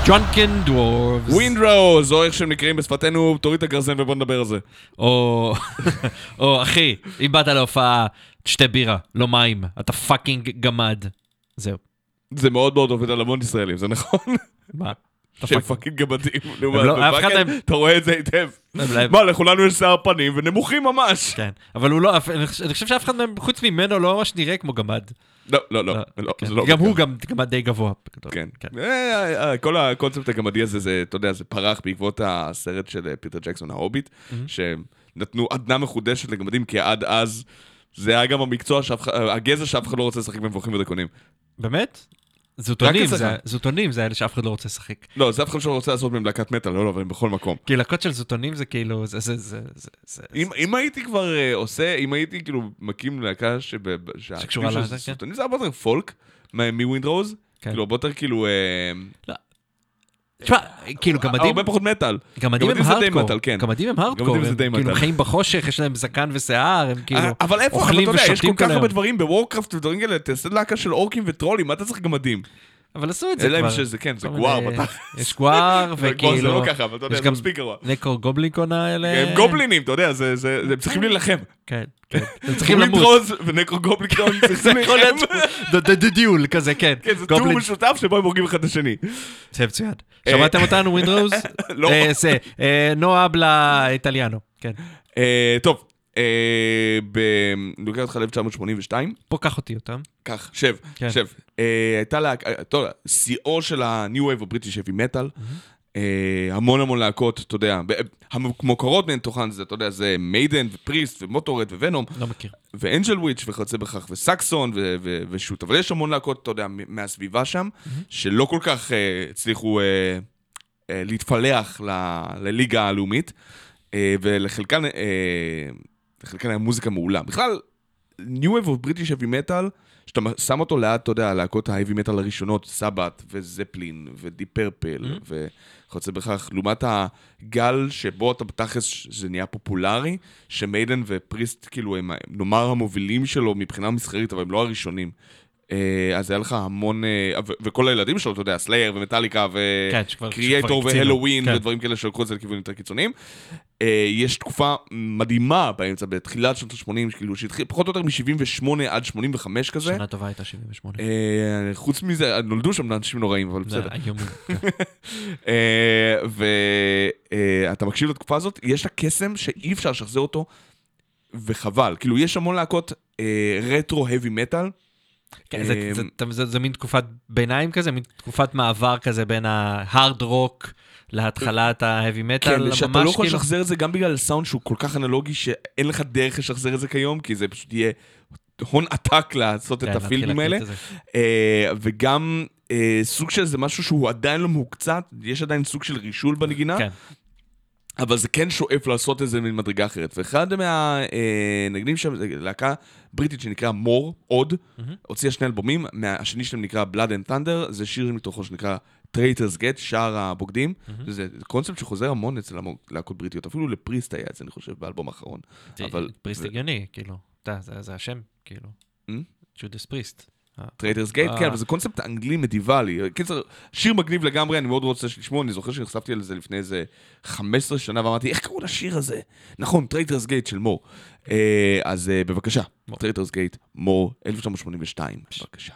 Drunken Dwarves. Wind Rose, או איך שהם נקראים בשפתנו, תוריד את הגרזן ובוא נדבר על זה. או, או אחי, אם באת להופעה, תשתה בירה, לא מים, אתה fucking גמד. זהו. זה מאוד מאוד עובד על המון ישראלים, זה נכון? מה? שהם fucking- מה, לא- מהם- אתה רואה את זה היטב. הם- מה, לכולנו יש שיער פנים ונמוכים ממש. כן, אבל הוא לא, אני חושב- שאף אחד מהם, חוץ ממנו, לא ממש נראה כמו גמד. לא, לא, לא, לא, לא, כן. זה לא גם הוא. גם גמד די גבוה. בגדול. כן. אה, אה, כל הקונספט הגמדי הזה, זה, אתה יודע, זה פרח בעקבות הסרט של אה, פיטר ג'קסון, ההוביט, שנתנו עדנה מחודשת לגמדים, כי עד אז זה היה גם המקצוע, אה, הגזע שאף אחד לא רוצה לשחק במבוכים ודרקונים. באמת? זוטונים, זוטונים זה אלה שאף אחד לא רוצה לשחק. לא, זה אף אחד שלא רוצה לעשות מהם להקת מטאל, לא, לא, אבל הם בכל מקום. כי להקות של זוטונים זה כאילו, זה, זה, זה, זה, זה, אם, אם הייתי כבר אה, עושה, אם הייתי כאילו מקים להקה שקשורה כאילו לזה, שזה- כן. זה הרבה יותר פולק מווינדרוז, כן. כאילו הרבה יותר כאילו, אה, תשמע, כאילו גמדים, הרבה פחות מטאל. גמדים הם גמדים הארדקור, מטאל, כן. גמדים הם הארדקור, גמדים הם כאילו. חיים בחושך, יש להם זקן ושיער, הם כאילו אה, אבל איפה, אבל אתה יודע, יש כל כך הרבה. דברים בוורקראפט ודברים כאלה, תעשה להקה של אורקים וטרולים, מה אתה צריך גמדים? אבל עשו את זה אלא אם כבר. שזה, כן, זה גואר מיני- בתכלס. יש גואר, זה גואר זה וכאילו... לא ככה, אבל אתה יודע, זה מספיק גרוע. נקו גובלינקון האלה. הם גובלינים, אתה יודע, זה- זה- הם צריכים להילחם. כן, כן. הם צריכים למות. Wind Rose ו Nekrogoblikon זה צריכים להילחם. ד- duel כזה, כן. כן, זה טור גובלין- משותף שבו הם הורגים אחד את השני. זה מצוין. שמעתם אותנו, Wind Rose? לא. אה, זה, אה, no habla italiano, כן. אה, טוב, אה, ב- אני לוקח אותך ל-1982, פה קח אותי אותם. קח, שב, כן. שב. אה, הייתה להקה, אתה יודע, שיאו של ה-New Wave heavy metal. אה, המון המון להקות, אתה יודע, ב- המוכרות מהן תוכן זה, אתה יודע, זה מיידן ופריסט ומוטורד וונום. לא מכיר. ואנג'ל וויץ' וכיוצא בכך, וסקסון ו- ו- ושוט, אבל יש המון להקות, אתה יודע, מהסביבה שם, שלא כל כך אה, הצליחו אה, אה, להתפלח לליגה הלאומית, אה, ולחלקן, אה, לחלקן היה מוזיקה מעולה. בכלל, New Wave of British Heavy Metal, שאתה שם אותו ליד, אתה יודע, להקות ה-Heavy Metal הראשונות, סבת וזפלין ודיפ פרפל וכיוצא בכך, לעומת הגל שבו אתה בתכלס, זה נהיה פופולרי, שמיידן ופריסט, כאילו, הם נאמר המובילים שלו מבחינה מסחרית, אבל הם לא הראשונים. אה, אז היה לך המון, אה, וכל הילדים שלו, אתה יודע, סלייר ומטאליקה כן, וקריאטור הקצינו. והלואוין כן. ודברים כאלה שלקחו את זה לכיוונים יותר קיצוניים. אה, יש תקופה מדהימה באמצע, בתחילת שנות ה-80, כאילו שהתחיל פחות או יותר מ-78 עד 85 כזה. שנה טובה הייתה 78. אה, חוץ מזה, נולדו שם אנשים נוראים, אבל בסדר. איומים. כן. ואתה מקשיב לתקופה הזאת, יש לה קסם שאי אפשר לשחזר אותו, וחבל. כאילו, יש המון להקות רטרו heavy metal. כן, זה- אה, זה- זה- זה- זה מין תקופת ביניים כזה, מין תקופת מעבר כזה בין ההארד רוק להתחלת ההאבי מטאל. כן, שאתה לא יכול כאילו- לשחזר את זה גם בגלל סאונד שהוא כל כך אנלוגי, שאין לך דרך לשחזר את זה כיום, כי זה פשוט יהיה הון עתק לעשות את כן, הפילמים האלה. אה, וגם אה, סוג של זה משהו שהוא עדיין לא מהוקצת, יש עדיין סוג של רישול בנגינה, כן. אבל זה כן שואף לעשות את זה ממדרגה אחרת. ואחד מהנגנים שם, זה להקה בריטית שנקרא More, עוד, הוציאה שני אלבומים, השני שלהם נקרא Blood and Thunder, זה שיר מתוכו שנקרא Traitors Gate, שער הבוגדים. זה קונספט שחוזר המון אצל להקות בריטיות, אפילו ל Priest היה את זה, אני חושב, באלבום האחרון. אבל... פריסט הגיוני, כאילו. אתה זה- זה השם, כאילו. Judas Priest. אה, Traitors Gate, אה. כן, אבל זה קונספט אנגלי מדיוולי. קיצר, שיר מגניב לגמרי, אני מאוד רוצה לשמוע, אני זוכר שנחשפתי על זה לפני איזה 15 שנה, ואמרתי, איך קראו לשיר הזה? נכון, Traitors Gate של More. אה, אז אה, בבקשה. Traitors Gate, More, 1982, בבקשה.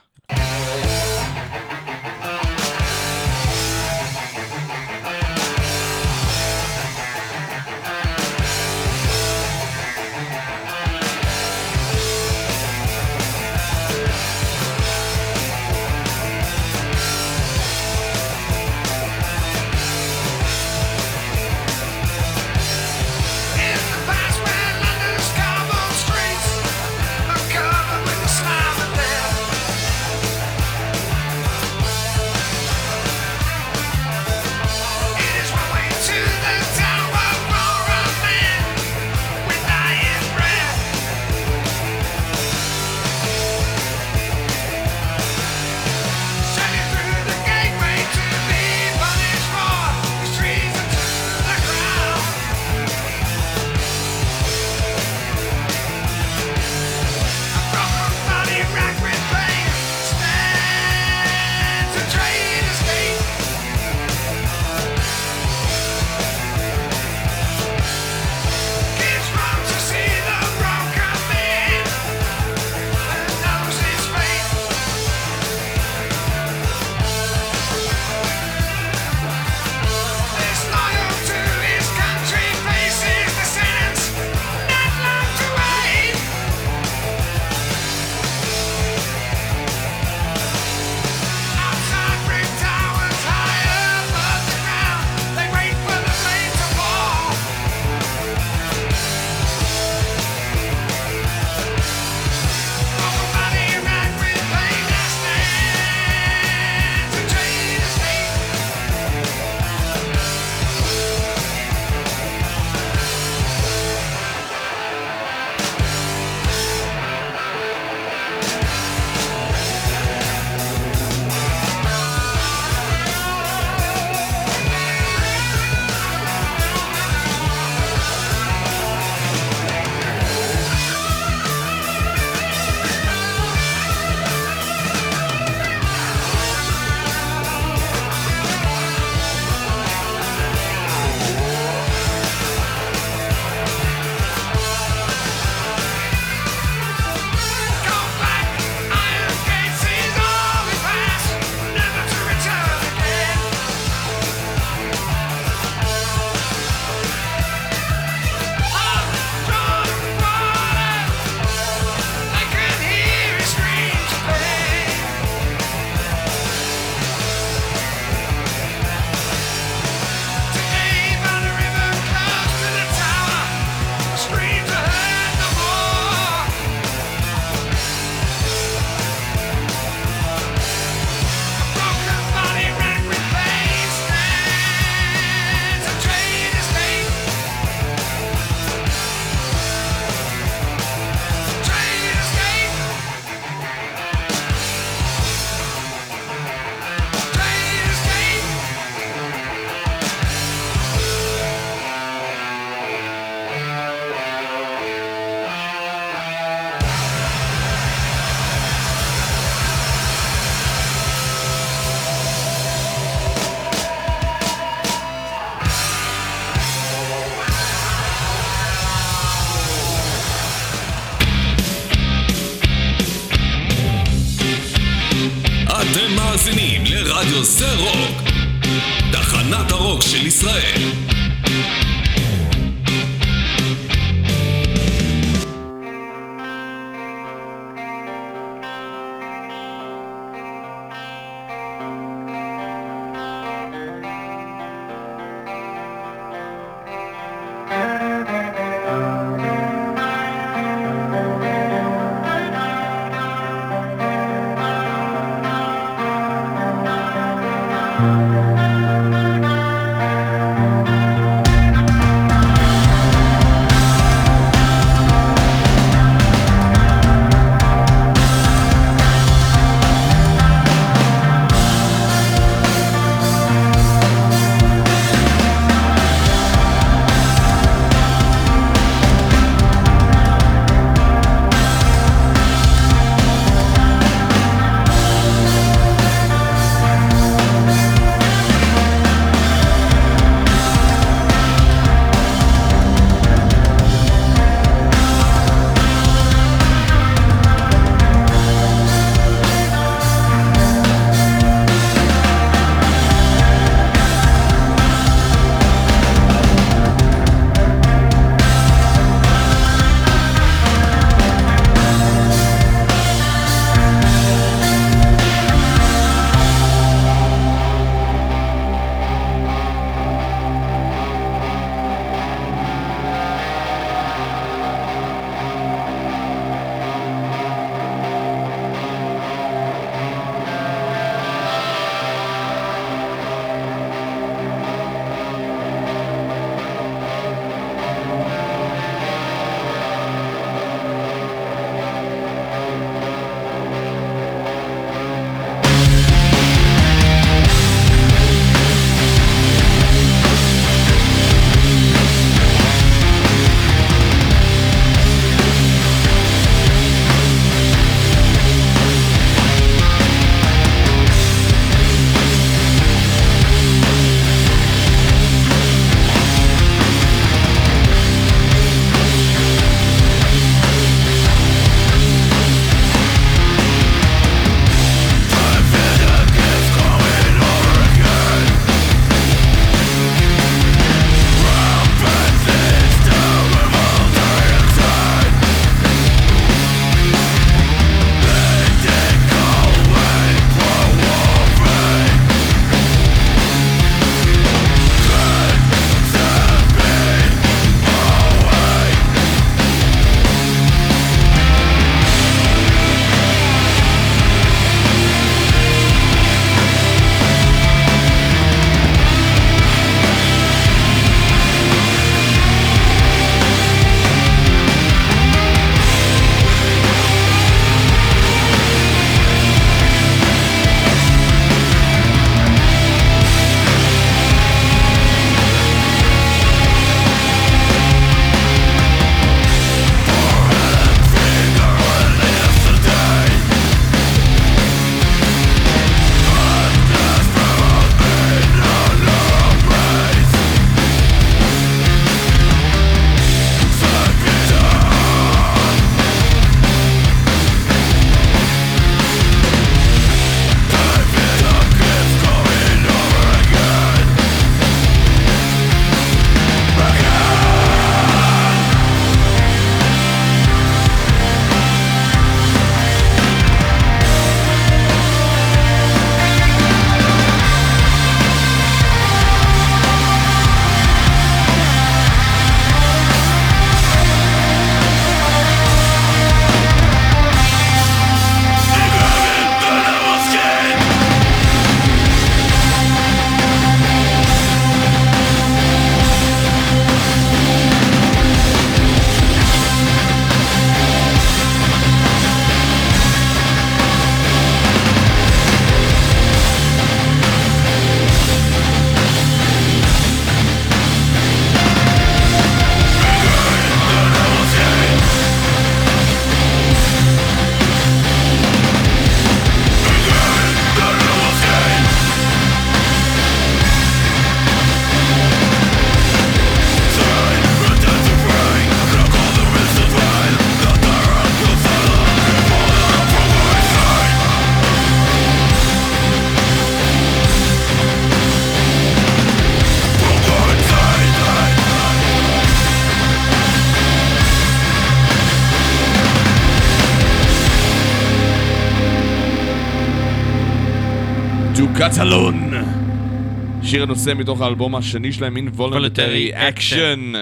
שיר הנושא מתוך האלבום השני שלהם, Involuntary Voluntary Action.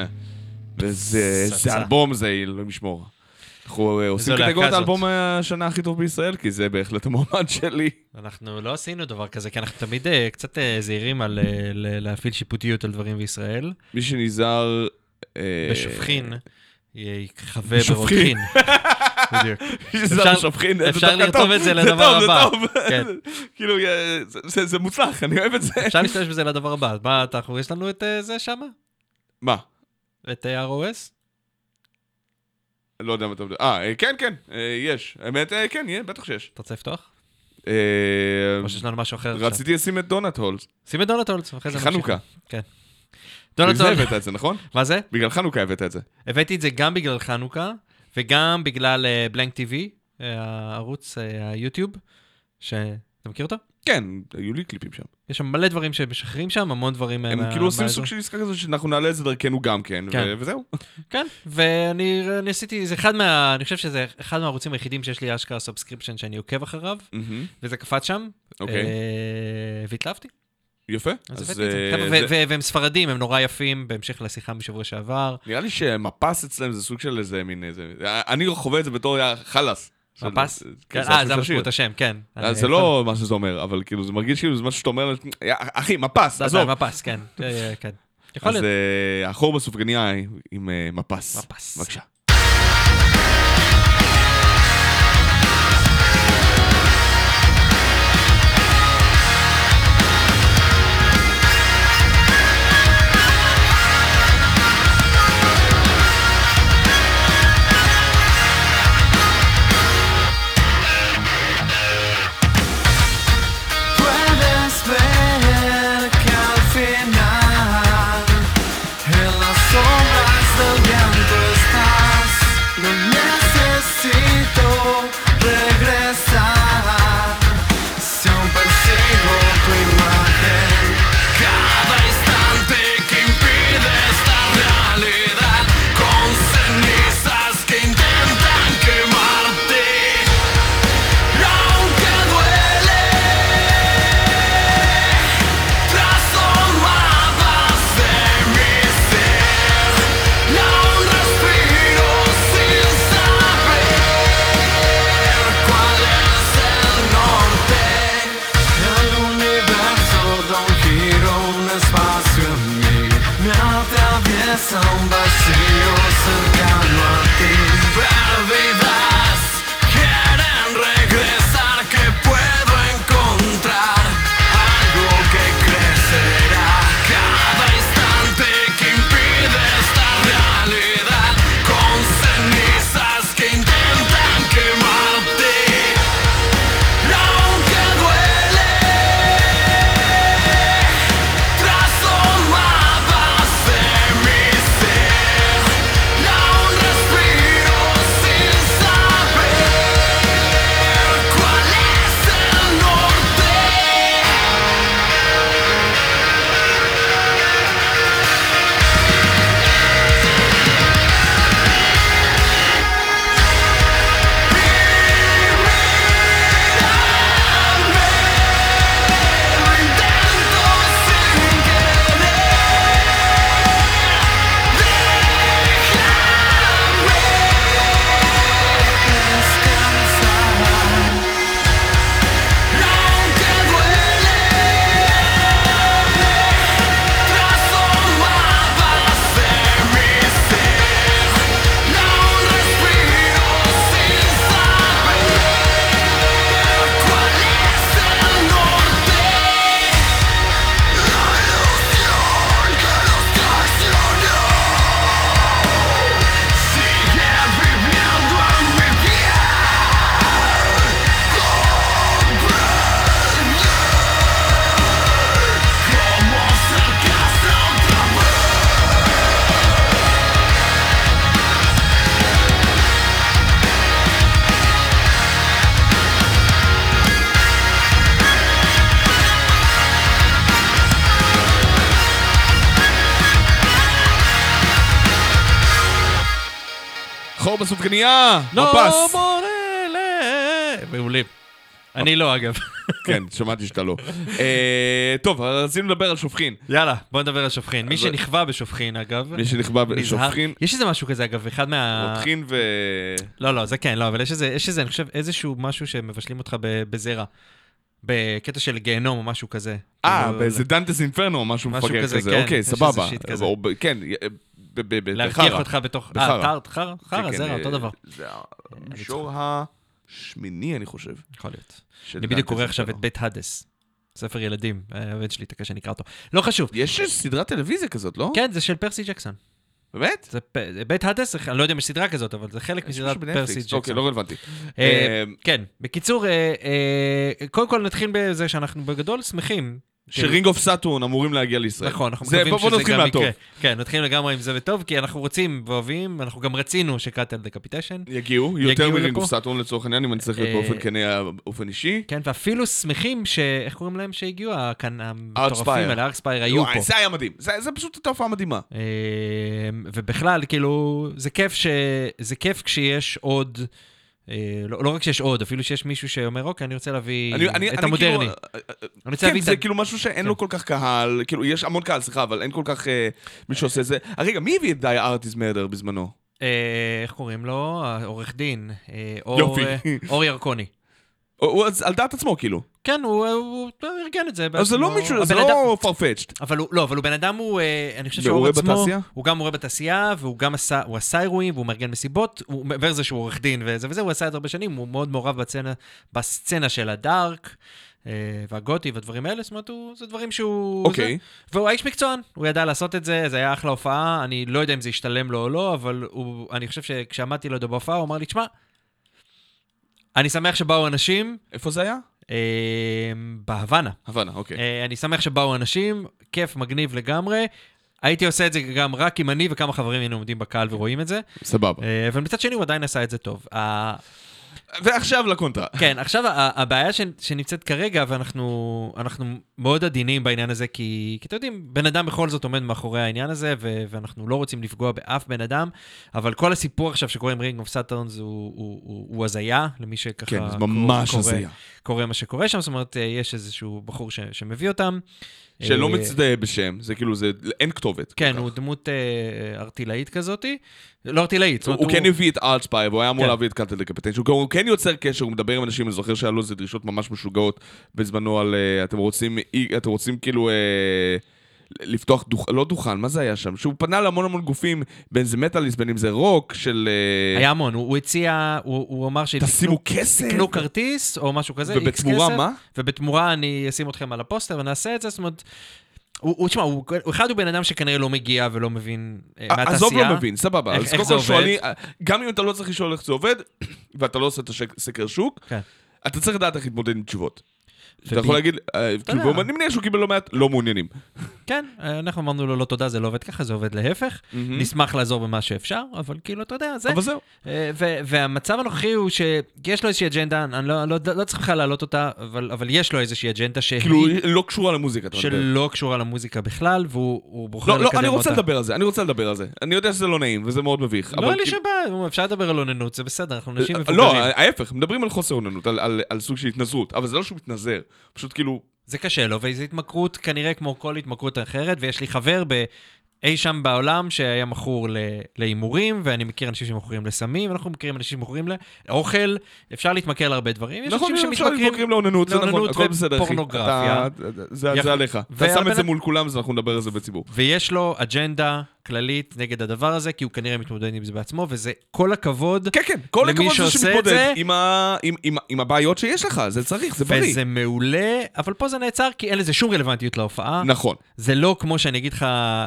וזה פצצה. זה אלבום זה, אלוהים ישמור. אנחנו אה, עושים קטגוריית? האלבום השנה הכי טוב בישראל, כי זה בהחלט המועמד שלי. אנחנו לא עשינו דבר כזה, כי אנחנו תמיד אה, קצת אה, זהירים על להפעיל שיפוטיות על דברים בישראל. מי שנזהר... בשופכין, יכבה בשופכין. בדיוק. אפשר- זה טוב. את זה זה לדבר טוב, הבא. זה טוב. כן. כאילו, אה, זה- זה- זה מוצלח, אני אוהב את זה. אפשר להשתמש בזה לדבר הבא. מה, אתה- יש לנו את אה, זה שם? מה? את אה, ROS? לא יודע מה אתה מדבר. אה, כן, כן, יש. האמת, כן, בטח שיש. אתה רוצה לפתוח? או שיש לנו משהו אחר? רציתי לשים את דונלד הולס. שים את דונלד הולץ, אחרי זה נמשיך. חנוכה. כן. בגלל דונלד זה הולץ, הבאת את זה, נכון? מה זה? בגלל חנוכה הבאת את זה. הבאתי את זה גם בגלל חנוכה, וגם בגלל BlankTV, הערוץ אה, היוטיוב, שאתה מכיר אותו? כן, היו לי קליפים שם. יש שם מלא דברים שמשחררים שם, המון דברים... אה, הם מה- כאילו עושים. סוג של עסקה כזאת שאנחנו נעלה את זה דרכנו גם כן, כן. ו- וזהו. כן, ואני אני עשיתי, זה אחד מה... אני חושב שזה אחד מהערוצים היחידים שיש לי אשכרה subscription שאני עוקב אחריו, מהמם. וזה קפץ שם. אוקיי. אה, והתלהבתי. יפה. אז אז את. אה, והם ספרדים, הם נורא יפים, בהמשך לשיחה משבוע שעבר. נראה לי שמפס אצלם זה סוג של איזה מין איזה... אני חווה את זה בתור יא, חלאס. מפס? כן, כן, אה, השם זה השיר. המשמעות השם, כן. אז זה לא מה שזה אומר, אבל כאילו זה מרגיש כאילו זה משהו שאתה אומר, "יא, אחי, מפס, זה עזוב. מפס, כן. אה, כן. יכול אז להיות. אה, החור בסופגניה עם אה, מפס. מפס. בבקשה. חור בסופגניה! לא מפס! מעולים. אני לא, אגב. כן, שמעתי שאתה לא. אה, טוב, רצינו לדבר על שופכין. יאללה, בוא נדבר על שופכין. מי שנכווה בשופכין, אגב, מי נזהר. בשופכין, יש איזה משהו כזה, אגב, אחד מה... רותחין ו... לא, לא, זה כן, לא, אבל יש איזה, יש איזה, אני חושב, איזשהו משהו שמבשלים אותך בזרע. בקטע של גיהנום או משהו כזה. אה, כאילו, באיזה דנטס אינפרנו או משהו מפגר כזה. כן, אוקיי, סבבה. כן, בחרא. אותך בתוך... אה, חרא, חרא, חרא, כן, זרע, כן, אותו אה, דבר. זה המישור השמיני, אני חושב. יכול להיות. אני בדיוק קורא עכשיו את. בית הדס. ספר ילדים, הבן שלי התעקש שאני אקרא אותו. לא חשוב. יש סדרת טלוויזיה כזאת, לא? כן, זה של פרסי ג'קסון. באמת? זה פ- בית הדס, אני לא יודע אם יש סדרה כזאת, אבל זה חלק מסדרת פרסי בנטפליקס. אוקיי, ג'קסון. לא רלוונטי. אה, אה, כן, בקיצור, אה, אה, קודם כל נתחיל בזה שאנחנו בגדול שמחים. ש Rings of Saturn אמורים להגיע לישראל. נכון, אנחנו זה- מקווים בוא- שזה גם מהטוב. יקרה. כן, נתחיל לגמרי עם זה וטוב, כי אנחנו רוצים ואוהבים, אנחנו גם רצינו ש Cattle Decapitation. יגיעו, יותר מ Rings. of Saturn לצורך העניין, אם אני צריך להיות אה, באופן כנה, באופן אישי. כן, ואפילו שמחים ש... איך קוראים להם שהגיעו? הכאן המטורפים. האלה, Archspire היו וואי, פה. זה היה מדהים. זה זה פשוט הייתה הופעה מדהימה. אה, ובכלל, כאילו, זה כיף ש... זה כיף כשיש עוד... אה, לא, לא רק שיש עוד, אפילו שיש מישהו שאומר, אוקיי, אני רוצה להביא אני- אני- את אני המודרני. כאילו, אני רוצה כן, להביא את זה ה... כאילו משהו שאין כן. לו כל כך קהל, כאילו, יש המון קהל, סליחה, אבל אין כל כך אה, מי שעושה את זה. אה, רגע, מי הביא את די ארטיס מרדר בזמנו? אה, איך קוראים לו? העורך דין. אה, אור, יופי. אה, אור ירקוני. הוא- על דעת עצמו, כאילו. כן, הוא, ארגן את זה אז זה לא. מישהו, זה לא farfetched. אבל הוא, לא, אבל הוא בן אדם, הוא, אה, אני חושב שהוא עצמו? הוא גם מורה בתעשייה, והוא גם עשה, הוא עשה אירועים, והוא מארגן מסיבות, הוא, מעבר לזה שהוא עורך דין וזה וזה, הוא עשה את זה הרבה שנים, הוא מאוד מעורב בסצנה, בסצנה של הדארק, אה, והגותי והדברים האלה, זאת אומרת, זה דברים שהוא... אוקיי. זה, והוא האיש מקצוען, הוא ידע לעשות את זה, זה היה אחלה הופעה, אני לא יודע אם זה ישתלם לו או לא, אבל הוא, אני חושב שכשעמדתי לידו בהופעה, הוא אמר לי, תשמע, אני שמח שבאו אנשים, איפה זה היה? אה, בהוואנה. הבנה, אוקיי. אה, אני שמח שבאו אנשים, כיף, מגניב לגמרי. הייתי עושה את זה גם רק אם אני וכמה חברים היינו עומדים בקהל ורואים את זה, סבבה. אה, אבל מצד שני הוא עדיין עשה את זה טוב. ועכשיו לקונטרה. כן, עכשיו הבעיה שנמצאת כרגע, ואנחנו אנחנו מאוד עדינים בעניין הזה, כי, כי אתם יודעים, בן אדם בכל זאת עומד מאחורי העניין הזה, ו- ואנחנו לא רוצים לפגוע באף בן אדם, אבל כל הסיפור עכשיו שקורה עם Rings of Saturn הוא, הזיה, למי שככה כן, זה ממש הזיה. קורה מה שקורה שם, זאת אומרת, אה, יש איזשהו בחור ש- שמביא אותם. שלא אה, מצטער בשם, זה כאילו, זה, אין כתובת. כן, הוא. דמות אה, ערטילאית כזאתי. לא ארטילאית, הוא אומרת, הוא כן הביא את ארטספייר, והוא היה אמור כן. להביא את קאטל דקפטנט, הוא כן יוצר קשר, הוא מדבר עם אנשים, אני זוכר שהיה לו איזה דרישות ממש משוגעות בזמנו על, אה, אתם רוצים, אתם רוצים כאילו... אה, לפתוח דוכן, לא דוכן, מה זה היה שם? שהוא פנה להמון המון גופים, בין זה מטאליסט, בין אם זה רוק, של... אה, היה המון, הוא הוא הציע, הוא הוא אמר תשימו כסף. שיקנו כרטיס או משהו כזה, איקס ובתמורה כסף, מה? ובתמורה אני אשים אתכם על הפוסטר ונעשה את זה, זאת אומרת... הוא, הוא, תשמע, הוא, הוא אחד הוא בן אדם שכנראה לא מגיע ולא מבין אה, מהתעשייה. עזוב לא מבין, סבבה. איך- אז איך קודם זה כל עובד? שואלים, אה, גם אם אתה לא צריך לשאול איך זה עובד, ואתה לא עושה את הסקר שוק, כן. אתה צריך לדעת איך להתמודד עם תשובות. אתה יכול להגיד, אה, כאילו. ואני מניח שהוא קיבל לא מעט, לא מעוניינים. כן, אה, אנחנו אמרנו לו לא תודה, זה לא עובד ככה, זה עובד להפך. נשמח לעזור במה שאפשר, אבל כאילו, אתה יודע, זה... אבל זהו. אה, והמצב הנוכחי הוא שיש לו איזושהי אג'נדה, אני לא, לא, לא צריך בכלל להעלות אותה, אבל, יש לו איזושהי אג'נדה שהיא... כאילו, לא קשורה למוזיקה, אתה מדבר. שלא קשורה למוזיקה בכלל, והוא הוא בוחר לא, לקדם לא, אותה. אני רוצה לדבר על זה, אני רוצה לדבר על זה. אני יודע שזה לא נעים, וזה מאוד מביך. לא, אין לי כאילו- שום בעיה, אפשר לדבר על אוננות, זה בסדר, אנחנו אנשים מבוגרים. לא, ההפך, מדברים על חוסר אוננות, על סוג של התנזרות, אבל זה לא שהוא מתנזר, פשוט כאילו... זה קשה לו, וזו התמכרות כנראה כמו כל התמכרות אחרת, ויש לי חבר ב... אי שם בעולם שהיה מכור להימורים, ואני מכיר אנשים שמכורים לסמים, אנחנו מכירים אנשים שמכורים לאוכל, אפשר להתמכר להרבה דברים. יש נכון, אנשים אפשר שמתמכרים מתמכרים לאוננות, זה נכון, הכל בסדר, אחי. ופורנוגרפיה. זה עליך. אתה שם את זה מול כולם, אז אנחנו נדבר על זה בציבור. ויש לו אג'נדה כללית נגד הדבר הזה, כי הוא כנראה מתמודד עם זה בעצמו, וזה כל הכבוד. כן, כן, כל למי הכבוד שעושה את שמתמודד זה- עם ה- עם- עם- עם הבעיות שיש לך, זה צריך, זה בריא. וזה מעולה, אבל פה זה נעצר כי אין לזה שום רלוונטיות להופעה. נכון. זה לא כמו שאני אגיד לך,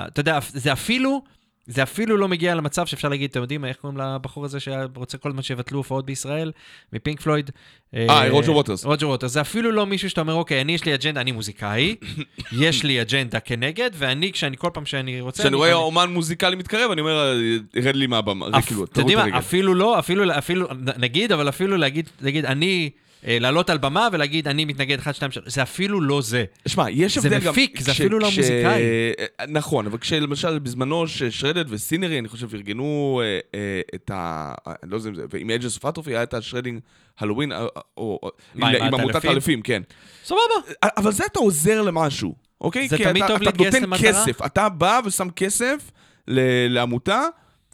אתה יודע, זה אפילו, זה אפילו לא מגיע למצב שאפשר להגיד, אתם יודעים, איך קוראים לבחור הזה שרוצה כל הזמן שיבטלו הופעות בישראל, מפינק פלויד? אה, רוג'ר ווטרס. רוג'ר ווטרס. זה אפילו לא מישהו שאתה אומר, אוקיי, אני יש לי אג'נדה, אני מוזיקאי, יש לי אג'נדה כנגד, ואני, כשאני, כל פעם שאני רוצה... כשאני אני- רואה אומן מוזיקלי מתקרב, אני אומר, רד לי מהבמה. זה כאילו, יודעים תרוץ מה. אפילו לא, אפילו, נגיד, אבל אפילו להגיד, אני אה, לעלות על במה ולהגיד, אני מתנגד 1, 2, 3, זה אפילו לא זה. שמע, יש זה הבדל גם... מפיק, זה אפילו לא מוזיקאי. נכון, אבל כשלמשל בזמנו ש Shredhead ו Sinnery, אני חושב, ארגנו אה, אה, את ה... אני לא יודע אם זה... ועם Ages of Atrophy היה את ה Shredding Halloween, אה, או... עם- עמותת? העטלפים, כן. סבבה. אבל זה אתה עוזר למשהו, אוקיי? זה תמיד אתה, טוב אתה להתגייס נותן למטרה? כסף, אתה בא ושם כסף לעמותה,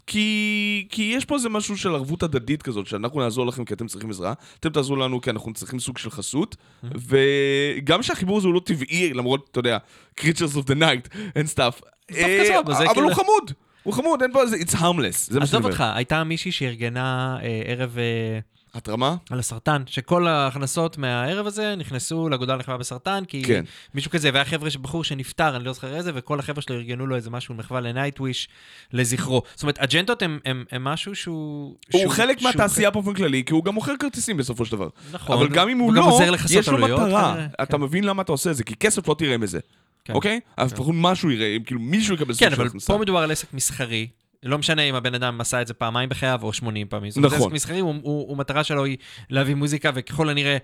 כי, כי יש פה איזה משהו של ערבות הדדית כזאת, שאנחנו נעזור לכם כי אתם צריכים עזרה, אתם תעזרו לנו כי אנחנו צריכים סוג של חסות, וגם שהחיבור הזה הוא לא טבעי, למרות, אתה יודע, creatures of the night and stuff. אה, אבל כאילו- הוא חמוד, הוא חמוד, אין פה איזה, it's harmless, זה מה שאני עזוב אומר. אותך, הייתה מישהי שארגנה אה, ערב אה, התרמה? על הסרטן, שכל ההכנסות מהערב הזה נכנסו לאגודה למחווה בסרטן, כי כן. מישהו כזה, והיה חבר'ה, בחור שנפטר, אני לא זוכר איזה, וכל החבר'ה שלו ארגנו לו איזה משהו מחווה לנייטוויש, לזכרו. זאת אומרת, אג'נדות הם, הם, הם משהו שהוא... הוא שהוא- חלק שהוא- מהתעשייה באופן כללי, כי הוא גם מוכר כרטיסים בסופו של דבר. נכון. אבל גם אם הוא הוא לא, יש לו עלויות, מטרה. כנראה. אתה כן. מבין למה אתה עושה את זה, כי כסף לא תראה מזה. כן. אוקיי? אז לפחות משהו יראה, כאילו מישהו יקבל סוג כן, של אבל הכנסה. פה מדובר על עסק מסחרי. לא משנה אם הבן אדם עשה את זה פעמיים בחייו או 80 פעמים. זאת נכון. עסק מסחרי, הוא, הוא, הוא מטרה שלו היא להביא מוזיקה, וככל הנראה,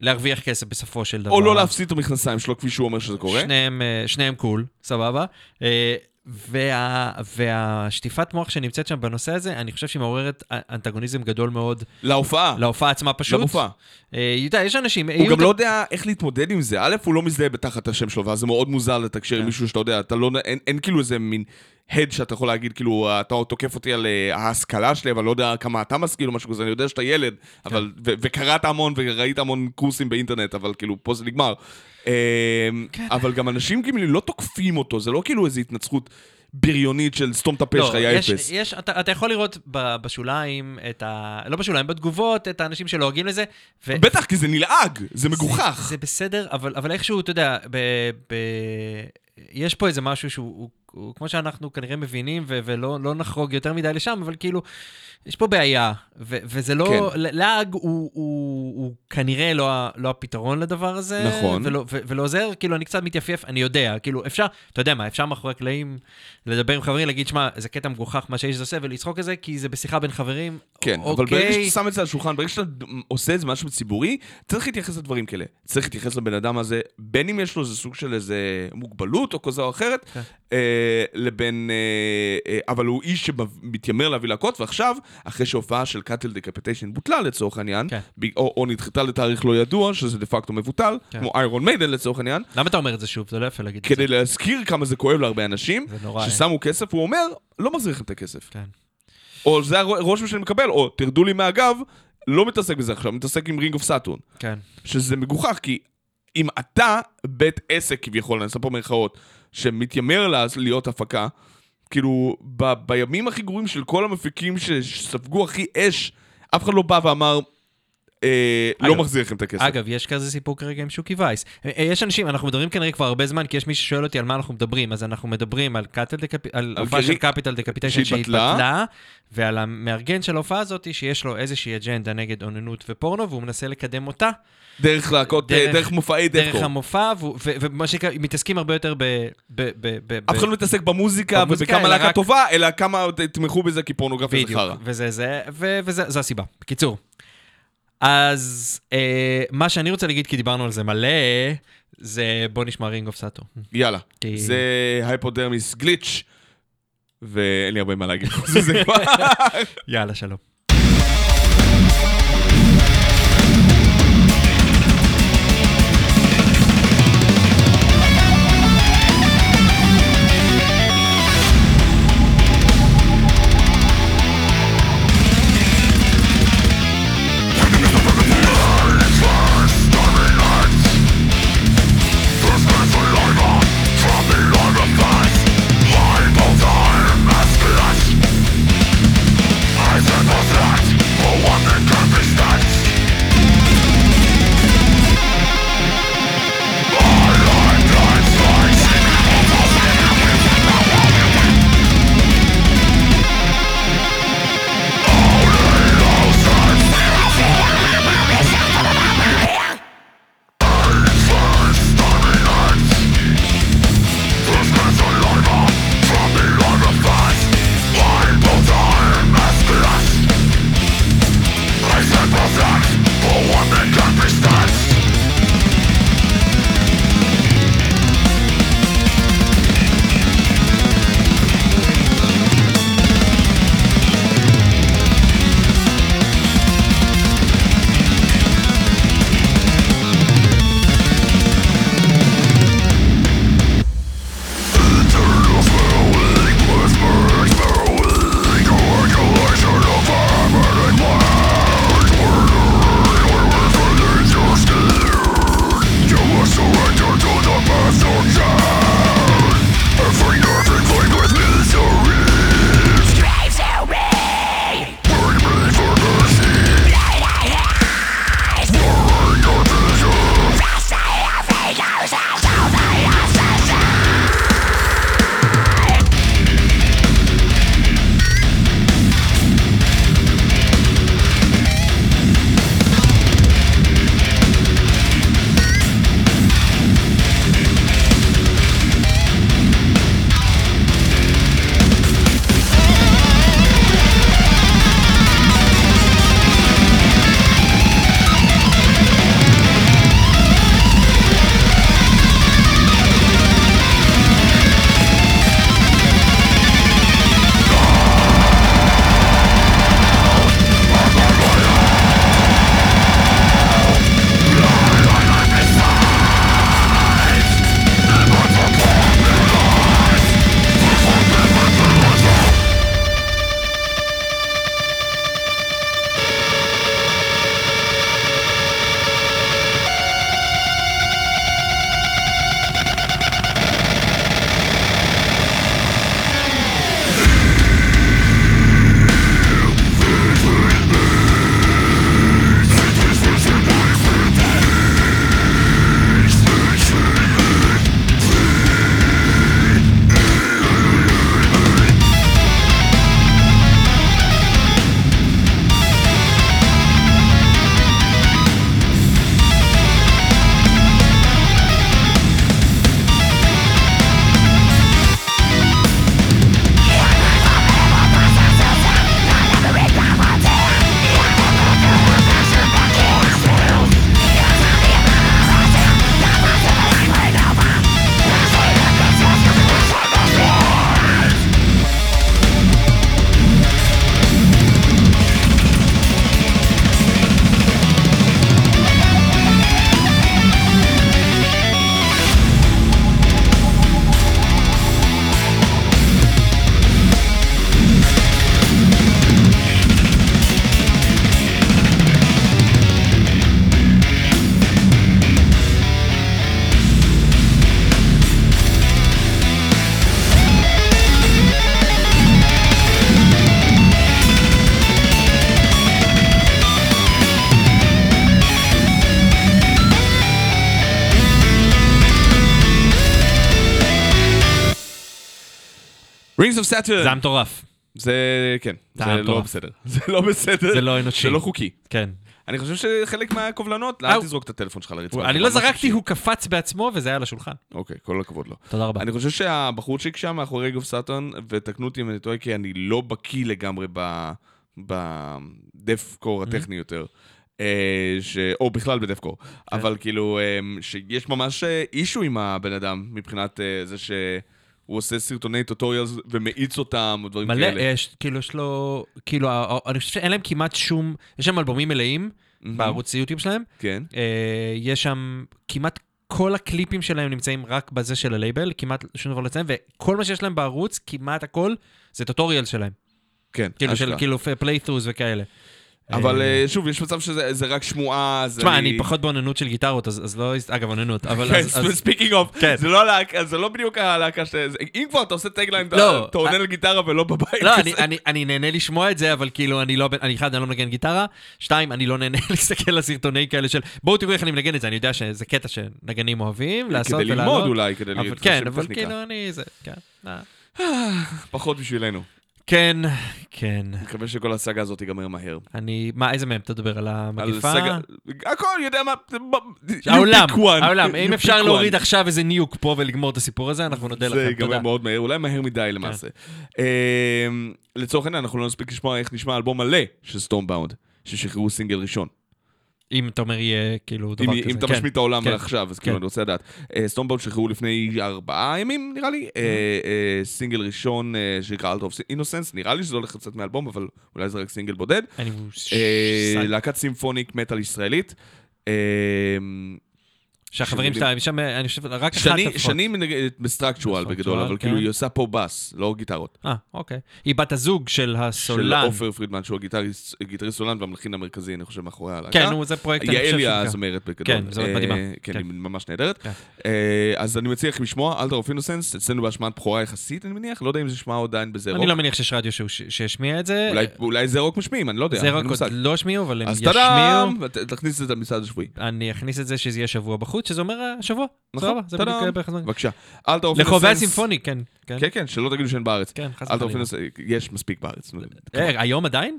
להרוויח כסף בסופו של דבר. או לא להפסיד את המכנסיים שלו, כפי שהוא אומר שזה קורה. שניהם, אה, שניהם קול, סבבה. וה, והשטיפת מוח שנמצאת שם בנושא הזה, אני חושב שהיא מעוררת אנטגוניזם גדול מאוד להופעה. להופעה עצמה פשוט. למופע. אה, יודע, יש אנשים... הוא גם לא יודע איך להתמודד עם זה. א', הוא לא מזדהה בתחת השם שלו, ואז זה מאוד מוזר לתקשר עם כן. מישהו שאתה יודע, אתה לא... אין- אין כאילו איזה מין... הד שאתה יכול להגיד, כאילו, אתה תוקף אותי על אה, ההשכלה שלי, אבל לא יודע כמה אתה משכיל או משהו כזה, אני יודע שאתה ילד, כן. אבל, ו- וקראת המון וראית המון קורסים באינטרנט, אבל כאילו, פה זה נגמר. אה, כן. אבל גם אנשים כאילו לא תוקפים אותו, זה לא כאילו איזו התנצחות בריונית של סתום את הפה שלך, יא לא, יש, אפס. יש, אתה, אתה יכול לראות ב, בשוליים את ה... לא בשוליים, בתגובות, את האנשים שלועגים לזה. ו... בטח, כי זה נלעג, זה מגוחך. זה, זה בסדר, אבל, אבל איכשהו, אתה יודע, ב, ב, יש פה איזה משהו שהוא, הוא, הוא, כמו שאנחנו כנראה מבינים, ו, ולא לא נחרוג יותר מדי לשם, אבל כאילו, יש פה בעיה, ו, וזה לא... כן. לעג הוא, הוא, הוא כנראה לא, לא הפתרון לדבר הזה. נכון. ולא, ו, ולא עוזר, כאילו, אני קצת מתייפייף, אני יודע, כאילו, אפשר, אתה יודע מה, אפשר מאחורי הקלעים לדבר עם חברים, להגיד, שמע, זה קטע מגוחך מה שיש עושה, ולצחוק על זה, כי זה בשיחה בין חברים. כן, אוקיי. אבל ברגע שאתה שם את זה על השולחן, ברגע שאתה עושה את זה משהו ציבורי, צריך להתייחס לדברים כאלה. צריך להתייחס לבן אדם הזה, בין אם יש לו איזה סוג של איזה מוגבלות או כזה או אחרת, כן. אה, לבין... אה, אה, אבל הוא איש שמתיימר להביא להקות, ועכשיו, אחרי שהופעה של Cattle Decapitation בוטלה לצורך העניין, כן. או, או נדחתה לתאריך לא ידוע, שזה דה פקטו מבוטל, כן. כמו איירון מיידן לצורך העניין, למה אתה אומר את זה שוב? זה לא יפה להגיד את זה. כדי להזכיר כמה זה כואב להרבה אנשים, אה. ששמו כסף, הוא אומר, לא מחזיר לכם את הכסף. כן. או זה הרושם שאני מקבל, או תרדו לי מהגב, לא מתעסק בזה עכשיו, מתעסק עם Rings of Saturn. כן. שזה מגוחך, כי אם אתה בית עסק כביכול, אני עושה פה מירכאות, שמתיימר לה- להיות הפקה, כאילו, ב- בימים הכי גרועים של כל המפיקים שספגו הכי אש, אף אחד לא בא ואמר, לא אגב, מחזיר לכם את הכסף. אגב, יש כזה סיפור כרגע עם שוקי וייס. אה, אה, יש אנשים, אנחנו מדברים כנראה כבר הרבה זמן, כי יש מי ששואל אותי על מה אנחנו מדברים, אז אנחנו מדברים על. על הופעה של Cattle Decapitation שהתבטלה. ועל המארגן של ההופעה הזאת, שיש לו איזושהי אג'נדה נגד אוננות ופורנו, והוא מנסה לקדם אותה דרך להקות, אה, דרך- דרך מופעי דרך deathcore. המופע, ומה שנקרא, מתעסקים הרבה יותר ב... ב- ב- ב- אף אחד לא מתעסק במוזיקה ובכמה להקה טובה, אלא כמה תתמכו בזה כי פורנוגרפיה זה חרא. וזה הסיבה. בקיצור, אז אה, מה שאני רוצה להגיד, כי דיברנו על זה מלא, זה בוא נשמע Rings of Saturn. יאללה. כי- זה Hypodermis Glitch, ואין לי הרבה מה להגיד חוץ מזה כבר. יאללה, שלום. Rings of Saturn. זה היה מטורף. זה, כן, זה זה היה לא מטורף. בסדר. זה לא בסדר. זה לא אנושי. זה לא חוקי. כן. אני חושב שחלק מהקובלנות, אה, אל תזרוק את הטלפון שלך לרצפה. אני זה לא זרקתי. הוא קפץ בעצמו וזה היה על השולחן. אוקיי, כל הכבוד לו. תודה רבה. אני חושב שהבחורצ'יק שם מאחורי Rings of Saturn, ותקנו אותי אם אני טועה, כי אני לא בקיא לגמרי ב... ב deathcore Mm-hmm. הטכני יותר. אה, ש... או בכלל ב deathcore. כן. אבל כאילו, אה, שיש ממש אה, issue עם הבן אדם, מבחינת אה, זה שהוא עושה סרטוני tutorials ומאיץ אותם, או דברים מלא, כאלה. יש, כאילו, יש לו, כאילו, אני חושב שאין להם כמעט שום, יש שם אלבומים מלאים בערוץ יוטיוב שלהם. כן. אה, יש שם כמעט כל הקליפים שלהם נמצאים רק בזה של הלייבל, כמעט שום דבר לא לציין, וכל מה שיש להם בערוץ, כמעט הכל, זה tutorial שלהם. כן, כאילו, של. כאילו playthroughs וכאלה. אבל אה, אה, שוב, יש מצב שזה זה רק שמועה, אז תשמע, אני פחות באוננות של גיטרות, אז לא... אגב, אוננות, אבל... אז- speaking of, כן. זה לא זה לא בדיוק הלהקה ש... אם כבר אתה עושה tagline, אתה לא, עונה אה, על גיטרה ולא בבית לא. אני, נהנה לשמוע את זה, אבל כאילו, אני לא, אני אחד, אני לא מנגן גיטרה, שתיים, אני לא נהנה להסתכל על סרטוני כאלה של, בואו תראו איך אני מנגן את זה, אני יודע שזה קטע שנגנים אוהבים, לעשות כדי ולעלות. ללמוד אולי, כדי להתחשב כן, אבל בטכניקה. כאילו, אני, זה, כן. אה. פחות בשבילנו. כן, כן. אני מקווה שכל הסאגה הזאת תיגמר מהר. אני, מה, איזה מהם? אתה מדבר על על המגיפה? סאגה... הכל, יודע מה... העולם. העולם. אם אפשר. להוריד עכשיו איזה nuke פה ולגמור את הסיפור הזה, אנחנו נודה זה לכם. ייגמר תודה. מאוד מהר, אולי מהר מדי למעשה. אמ, לצורך העניין, אנחנו לא נספיק לשמוע איך נשמע אלבום מלא של Stormbound, ששחררו סינגל ראשון. אם אתה אומר יהיה כאילו אם דבר כזה. אם אתה כן. משמיט את העולם כן, עכשיו, אז כן. כאילו, אני רוצה לדעת. Stormbound שחררו לפני ארבעה ימים, נראה לי, אה, אה, סינגל ראשון אה, שנקרא Altar of Innocence, נראה לי שזה הולך לצאת מאלבום, אבל אולי זה רק סינגל בודד. אני... אה, להקת symphonic metal ישראלית. שהחברים שלה, שם, אני חושב, רק אחת שני- לפחות. שנים מנגנת ב Structural בגדול, אבל כן. כאילו היא עושה פה בס, לא גיטרות. אה, אוקיי. היא בת הזוג של של הסולן. עופר פרידמן, שהוא הגיטריסט גיטריסט סולן והמלחין המרכזי, אני חושב, מאחורי הלהקה. כן, נו, זה פרויקט, אני חושב יעלי שהוא הזמרת בגדול. כן, זמרת אה, מדהימה. כן, כן. היא ממש נהדרת. כן. אה, אז אני מציע לכם לשמוע, Altar of Innocence, אצלנו בהשמעת בכורה יחסית, אני מניח, לא יודע אם זה שמע עדיין בזה רוק. אני לא מניח שיש רדיו שהוא- ש- שהשמיע את זה. אולי- זה רוק משמיעים, אני לא יודע. זה מושג. לא השמיעו, אבל הם אז ישמיעו. טאדאם, ת- תכניס את זה למצעד השבועי. אני אכניס את זה שזה יהיה שבוע בחוץ, שזה אומר השבוע. נכון, סבבה, זה בדיוק. בערך הזמן. בבקשה. Altar of לחובבי. הסימפוני, כן. כן. כן, כן, שלא תגידו שאין בארץ. כן, חס וחלילה. Innocence, יש מספיק בארץ. אה, היום עדיין?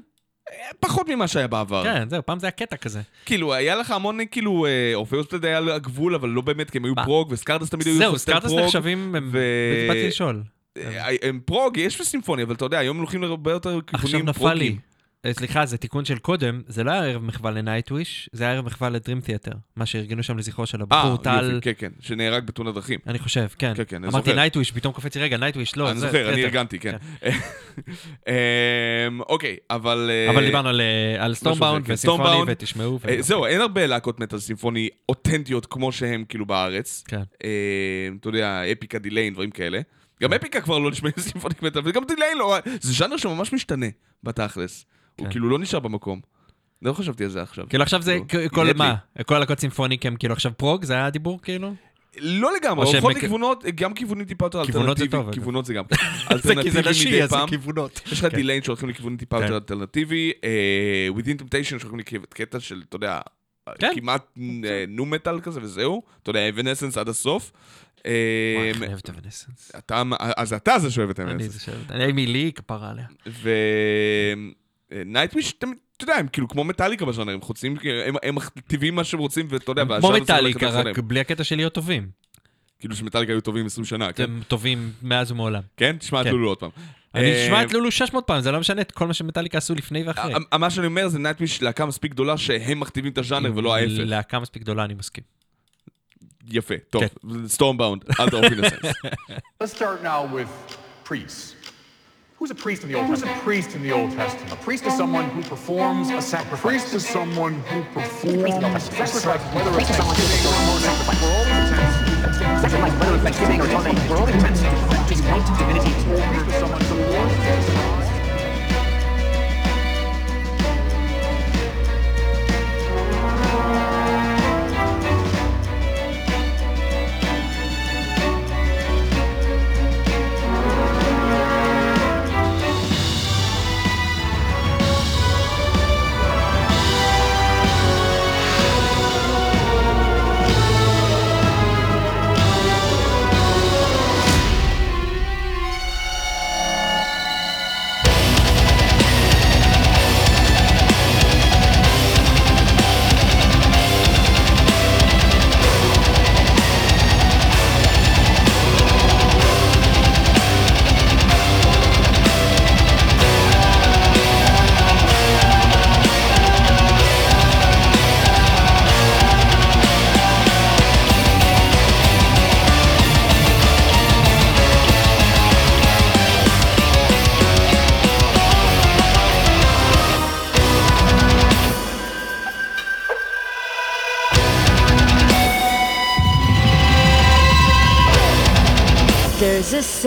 פחות ממה שהיה בעבר. כן, זהו, פעם זה היה קטע כזה. כאילו, היה לך המון, כאילו, אה, Orpheus היה על הגבול, אבל לא באמת, כי הם היו? prog, ו Scardust תמיד היו זהו, פרוג. נחשבים, הם- ו- באתי לשאול. אה, הם פרוג, יש בסימפוניה, אבל אתה יודע, היום הולכים להרבה יותר עכשיו כיוונים נפל פרוגים. לי. אה, סליחה, זה תיקון של קודם, זה לא היה ערב מחווה לנייטוויש, זה היה ערב מחווה לדרים תיאטר. מה שארגנו שם לזכרו של אה, הבחור טל, יופי, כן, כן, שנהרג בתאונת דרכים. אני חושב, כן. כן, כן, אני אמרתי זוכר. נייטוויש, פתאום קופץ לי, רגע, נייטוויש, לא, אני זוכר, אני. ארגנתי, כן. אמ, אוקיי, אבל... אה, אבל דיברנו על, אה, סטורמבאונד כן, וסימפוני. ותשמעו. אה, זהו, אין הרבה להקות מטאל סימפוני אותנטיות כמו שהם כאילו בארץ. כן. אה, אתה יודע, Epica, Delain, דברים כאלה. גם Epica כבר לא נשמעים symphonic metal, וגם Delain לא... זה ז'אנר שממש משתנה, בתכלס. הוא כן. כאילו לא נשאר במקום. לא חשבתי על זה עכשיו. כאילו עכשיו זה, כאילו, כל מה? כל הלהקות symphonic הם כאילו עכשיו prog? זה היה הדיבור כאילו? לא לגמרי, הולכות לכיוונות, גם כיוונים טיפה יותר כיוונות אלטרנטיביים. כיוונות זה גם. אלטרנטיבי מדי פעם. כיוונות. יש לך כן. Delain שהולכים לכיוונים טיפה כן. יותר אלטרנטיבי, אה, Within Temptation שהולכים לקטע של, אתה יודע, כן. כמעט nu metal כזה וזהו, אתה יודע, Evanescence עד הסוף. אה, וואי, אני אוהב את Evanescence. אז אתה זה שאוהב את אני Evanescence. זה שאוהב. Amy Lee, כפרה עליה. ו Nightwish, אתה יודע, הם כאילו כמו מטאליקה בז'אנר, הם חוצים, הם- הם מכתיבים מה שהם רוצים, ואתה יודע, כמו והז'אנר צריך מטאליקה, רק. בלי הקטע של להיות טובים. כאילו שמטאליקה היו טובים 20 שנה, כן? אתם טובים מאז ומעולם. כן? תשמע את כן. לולו עוד פעם. אני אה, אשמע את לולו 600 פעם, זה לא משנה את כל מה שמטאליקה עשו לפני ואחרי. ה- מה שאני אומר זה נייטוויש להקה מספיק גדולה שהם מכתיבים את הז'אנר ולא ההפך. להקה מספיק גדולה, אני מסכים. יפה, טוב. סטורמבאונד, אל תאופי נסנס. Let's start now with priests. Who's a priest in the Old Testament? Who's a priest in the Old Testament? A priest is someone who performs a sacrifice. A priest is someone who performs a sacrifice, whether it's Thanksgiving or mourning, for all intents. Sacrifice, whether it's Thanksgiving or toning, for all intents, is point to divinity. Priest is someone who performs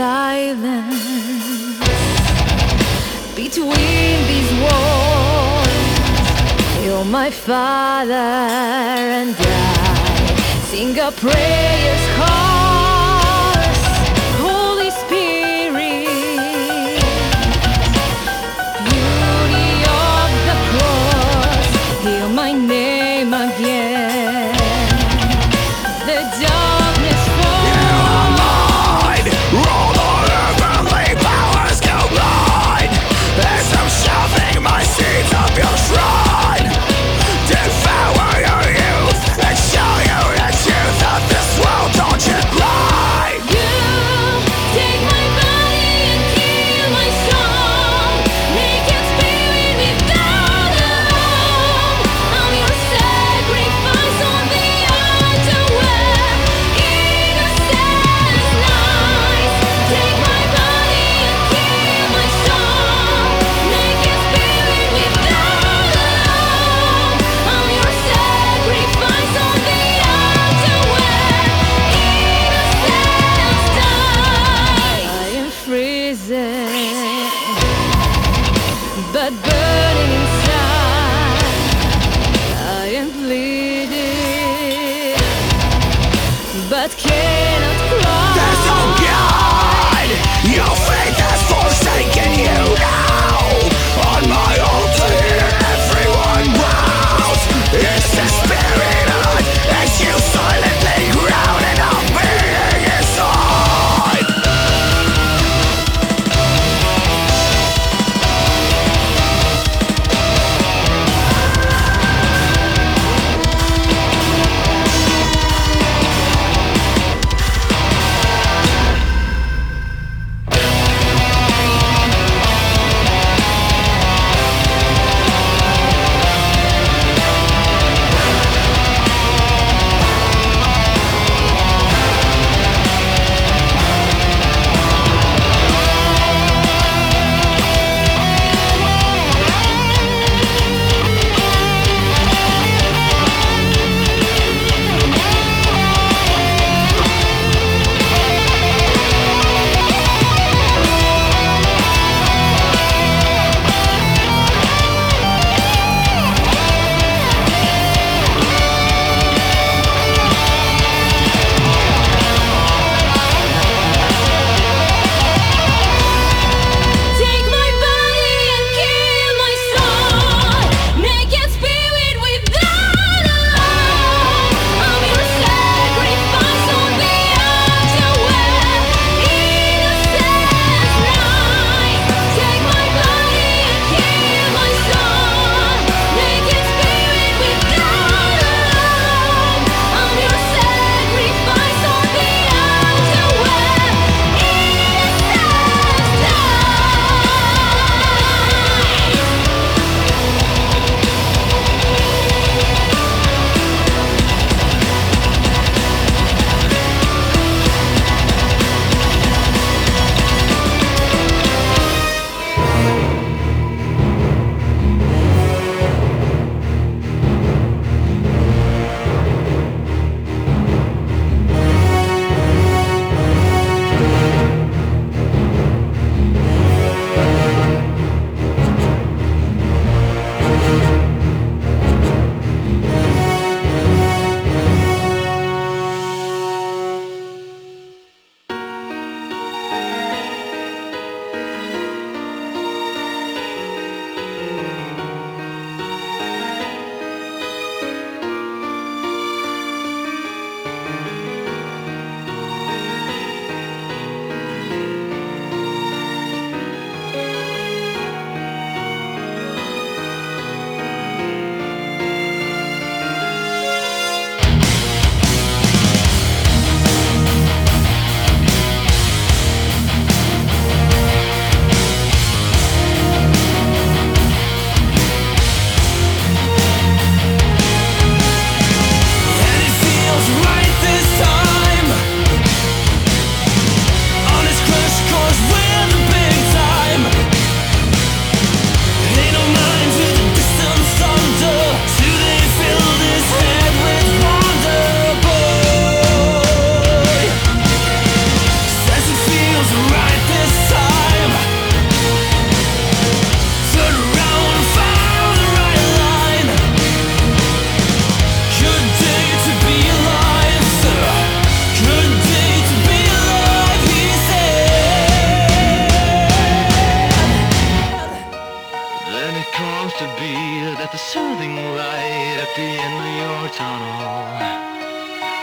silence between these walls. You're my father, and I sing a prayer. that the soothing light at the end of your tunnel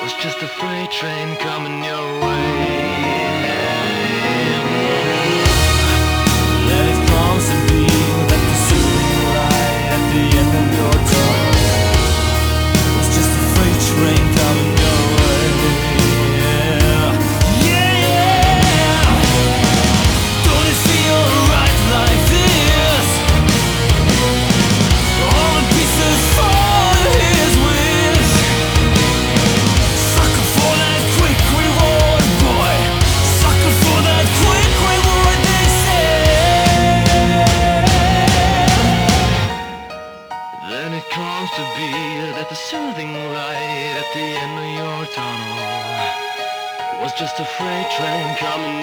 was just a freight train coming your way. Just a freight train coming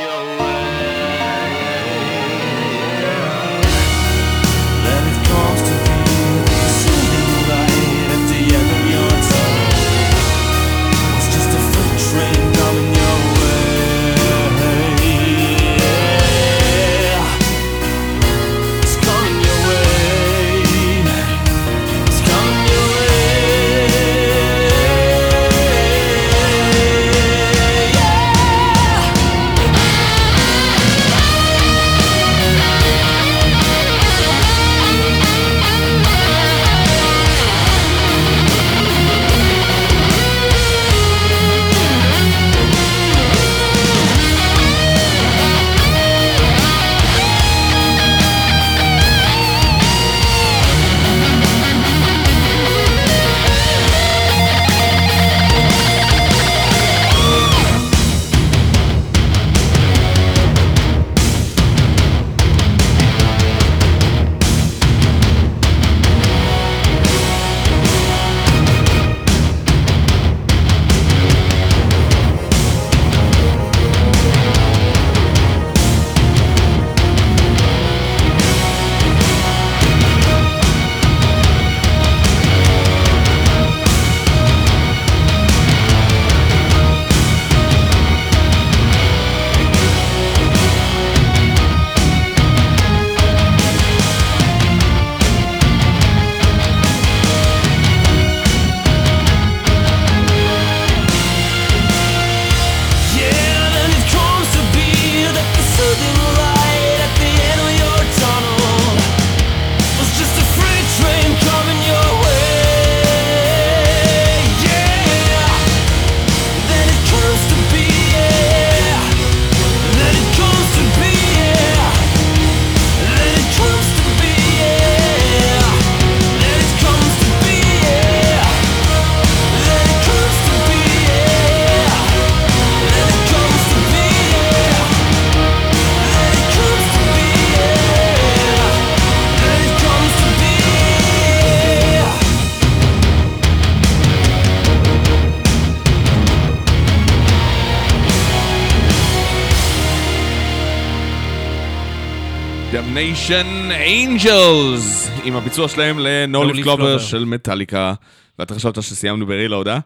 Damnation Angels, עם הביצוע שלהם ל-No Leaf Clover. של מטאליקה. ואתה חשבת שסיימנו ברילה הודעה?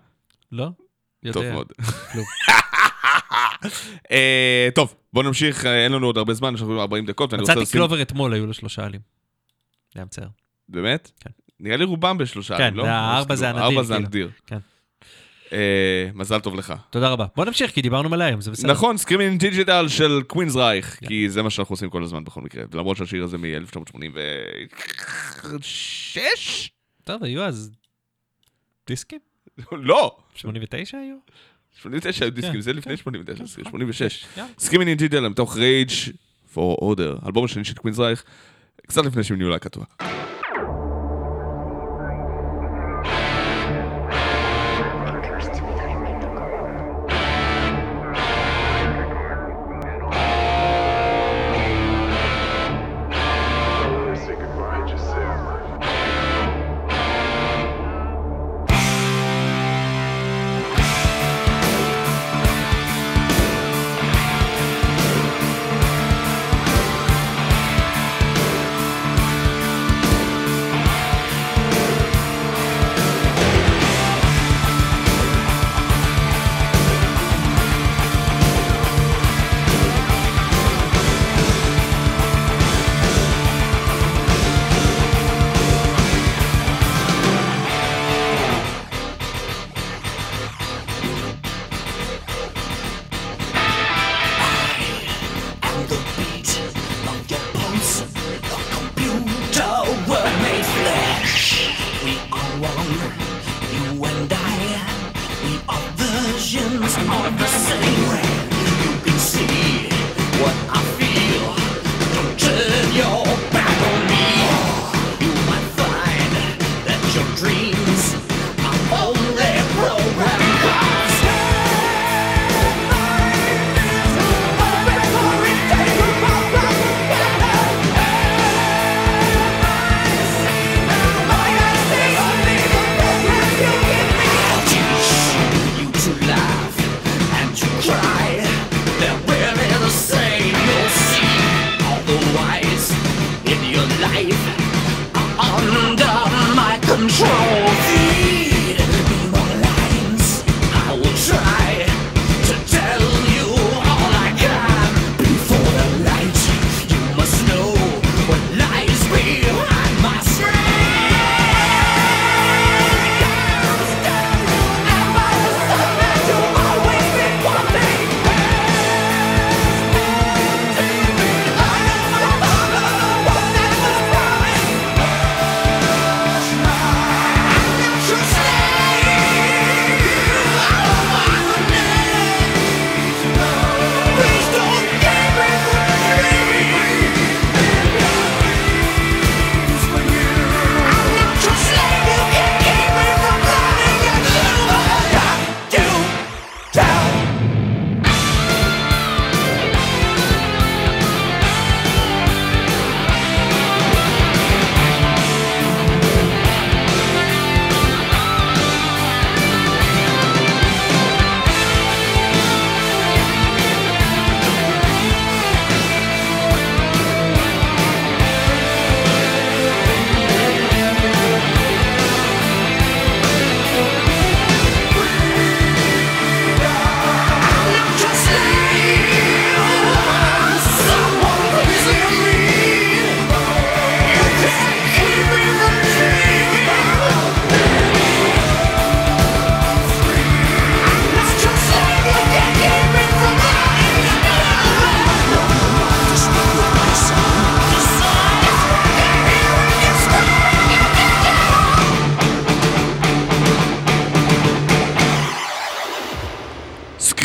לא? יודע. טוב מאוד. אה, טוב, בוא נמשיך, אה, אין לנו עוד הרבה זמן, יש לנו 40 דקות, מצאתי. קלובר אתמול, היו לו שלושה עלים. זה היה מצער. באמת? כן. נראה לי רובם בשלושה, כן, לא? אז הארבע זה כאילו, הנדיר, ארבע זה כאילו. הנדיר. כן. אה, מזל טוב לך. תודה רבה. בוא נמשיך, כי דיברנו מלא היום, זה בסדר. נכון, Screaming in Digital של Queensrÿche, כי זה מה שאנחנו עושים כל הזמן בכל מקרה, ולמרות שהשיר הזה מ-1986? טוב, היו אז דיסקים? לא! 89 היו? 89 היו דיסקים, כן, זה לפני כן. 89, 86. יאללה. Screaming in Digital מתוך Rage for Order, אלבום השני של Queensrÿche, קצת לפני שהם נהיו להקה טובה.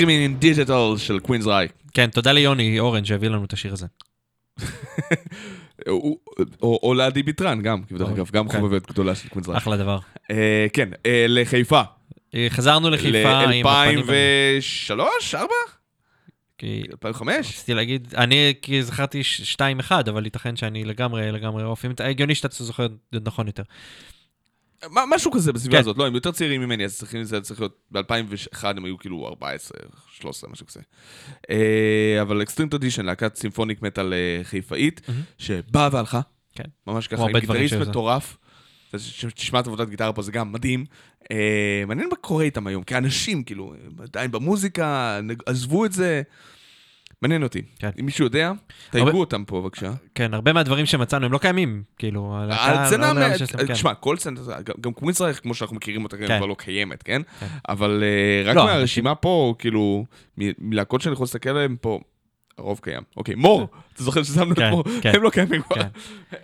Screaming in Digital של Queensrÿche. כן, תודה ליוני אורן שהביא לנו את השיר הזה. או לעדי ביטרן גם, כי בדרך אגב, גם כן. חובבת גדולה של Queensrÿche. אחלה דבר. אה, כן, אה, לחיפה. אה, חזרנו לחיפה עם הפנים... ל-2003? 4? כי 2005? רציתי להגיד, אני כי זכרתי 2-1, אבל ייתכן שאני לגמרי, לגמרי אתה- הגיוני שאתה זוכר נכון יותר. משהו כזה בסביבה כן. הזאת, לא, הם יותר צעירים ממני, אז צריכים, זה צריך להיות, ב-2001 הם היו כאילו 14, 13, משהו כזה. אה, אבל Extreme Tradition, להקת symphonic metal אה, חיפאית, שבאה והלכה, כן. ממש ככה, עם גיטריסט. מטורף. תשמע את עבודת גיטרה פה, זה גם מדהים. אה, מעניין מה קורה איתם היום, כאנשים, כאילו, עדיין במוזיקה, עזבו את זה. מעניין אותי. כן. אם מישהו יודע, הרבה- תייגו אותם פה בבקשה. כן, הרבה מהדברים שמצאנו הם לא קיימים, כאילו, לא יודע שיש להם, כן. תשמע, כל סצנה, גם- גם קווינס רייך, כמו שאנחנו מכירים אותה, כן. כבר לא קיימת, כן? אבל אה, רק לא, מהרשימה פה, כאילו, מלהקות שאני יכול להסתכל עליהן פה, הרוב קיים. אוקיי, מור, אתה זוכר ששמנו את כן, מור? כן. הם לא קיימים כבר. כן.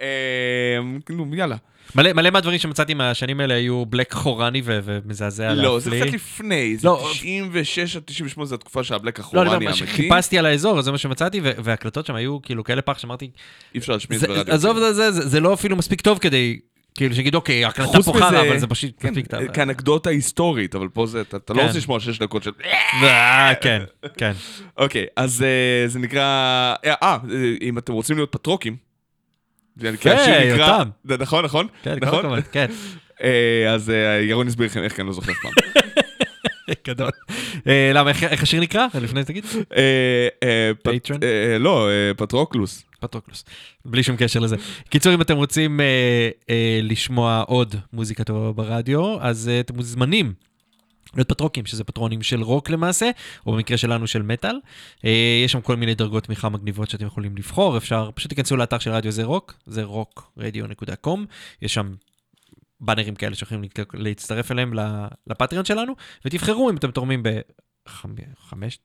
אה, כאילו, יאללה. מלא, מלא מהדברים שמצאתי מהשנים האלה היו בלק חורני ו- ומזעזע להפליא. לא, זה קצת לפני, זה לא, 96 עד 98 זה התקופה שהבלק לא, אני החורני אומר, מה האמיתי. שחיפשתי על האזור, זה מה שמצאתי, ו- וההקלטות שם היו כאילו כאלה פח שאמרתי, אי אפשר להשמיע את זה- ברדיו. עזוב את זה, זה לא אפילו מספיק טוב כדי, כאילו, שיגיד, אוקיי, ההקלטה חוץ פה חרא, אבל זה פשוט כן, מספיק טוב. כאנקדוטה היסטורית, אבל פה זה, אתה אתה לא כן. רוצה לשמוע שש דקות של... אה, כן, כן. אוקיי, אז אה, זה נקרא... אה, אה, אם אתם רוצים להיות פטרוקים, יפה, השיר נקרא- יותם. זה נכון, נכון? כן, כל נכון? הכבוד, כן. אה, אז אה, ירון הסביר לכם איך, כי אני לא זוכר פעם. גדול. אה, למה, איך- השיר נקרא? לפני תגיד. פט- פטרון? לא, Patroclus. Patroclus. בלי שום קשר לזה. קיצור, אם אתם רוצים אה, אה, לשמוע עוד מוזיקה טובה ברדיו, אז אה, אתם מוזמנים. להיות פטרוקים, שזה פטרונים של רוק למעשה, או במקרה שלנו של מטאל. אה, יש שם כל מיני דרגות תמיכה מגניבות שאתם יכולים לבחור, אפשר, פשוט תיכנסו לאתר של רדיו זה רוק, זה rockradio.com, יש שם באנרים כאלה שיכולים להצטרף אליהם ל Patreon שלנו, ותבחרו אם אתם תורמים בחמש,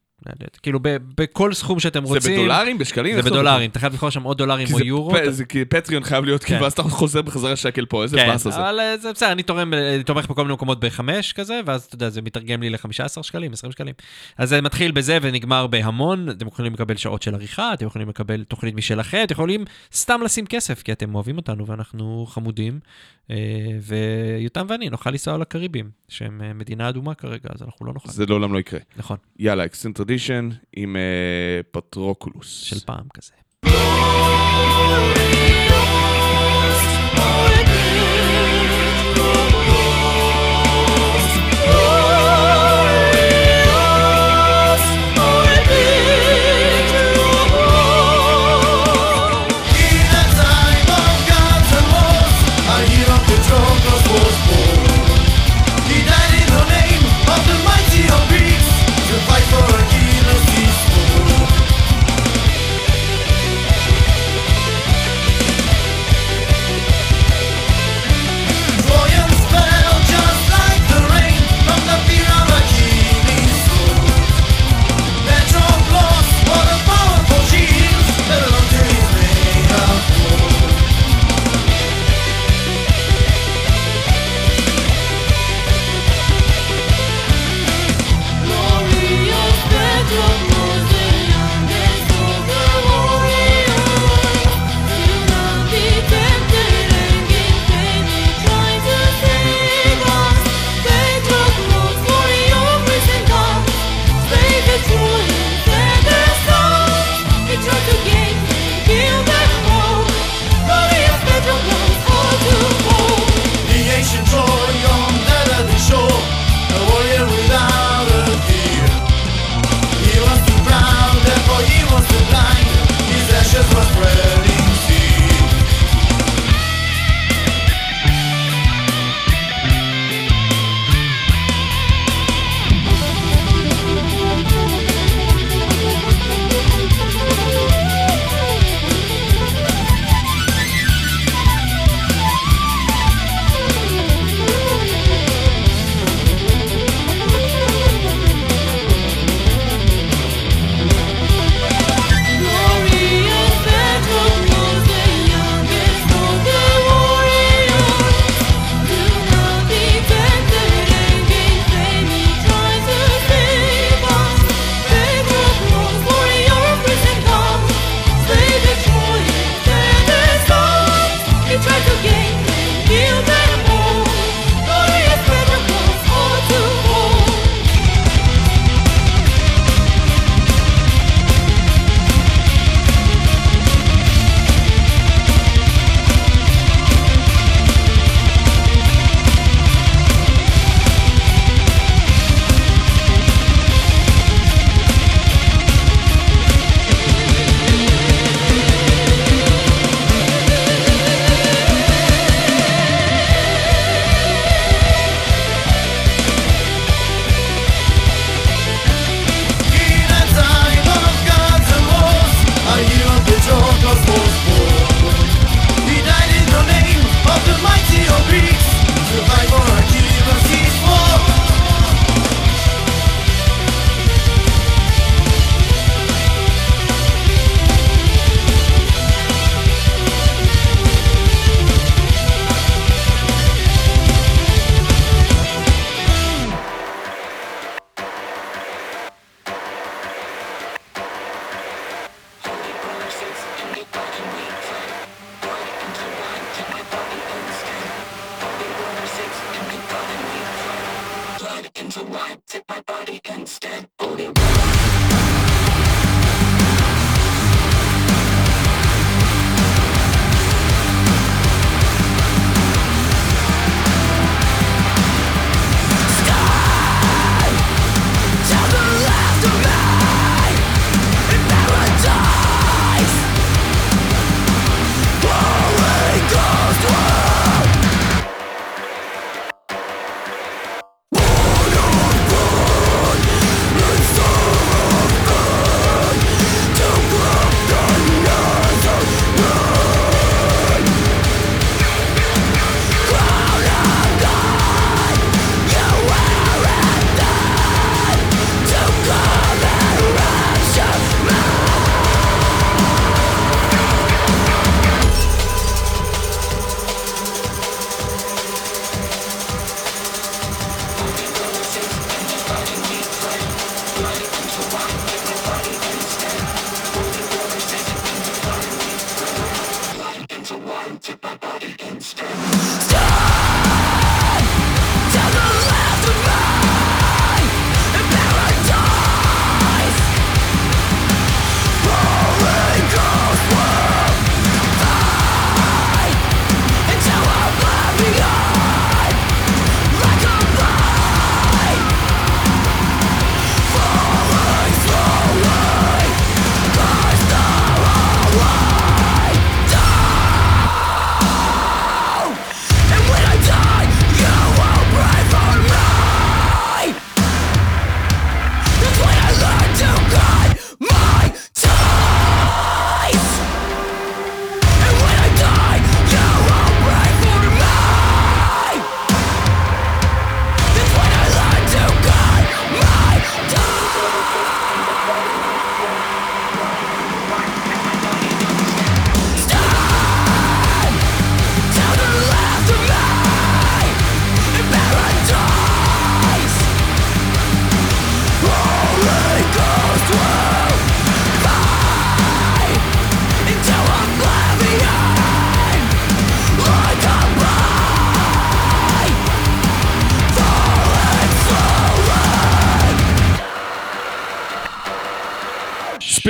כאילו ב- בכל סכום שאתם זה רוצים. בדולרים? בשקלים? זה בדולרים, אתה חייב לבחור שם או דולרים או זה יורו. זה כי פטריון חייב להיות, כאילו, כן. ואז אתה חוזר בחזרה שקל פה, איזה כן, באס הזה. אבל אה, זה בסדר, אני אה, תומך בכל מיני מקומות בחמש כזה, ואז אתה יודע, זה מתרגם לי ל-15 שקלים, 20 שקלים. אז זה מתחיל בזה ונגמר בהמון, אתם יכולים לקבל שעות של עריכה, אתם יכולים לקבל תוכנית משלכם, אתם יכולים סתם לשים כסף, כי אתם אוהבים אותנו ואנחנו חמודים, ויותם ואני נוכל לנסוע לקריבים, שהם אה, מדינה אדומה כרגע, אז אנחנו לא נוכל. זה לעולם לא יקרה. נכון, יאללה, Extreme Tradition עם אה, Patroclus. של פעם כזה.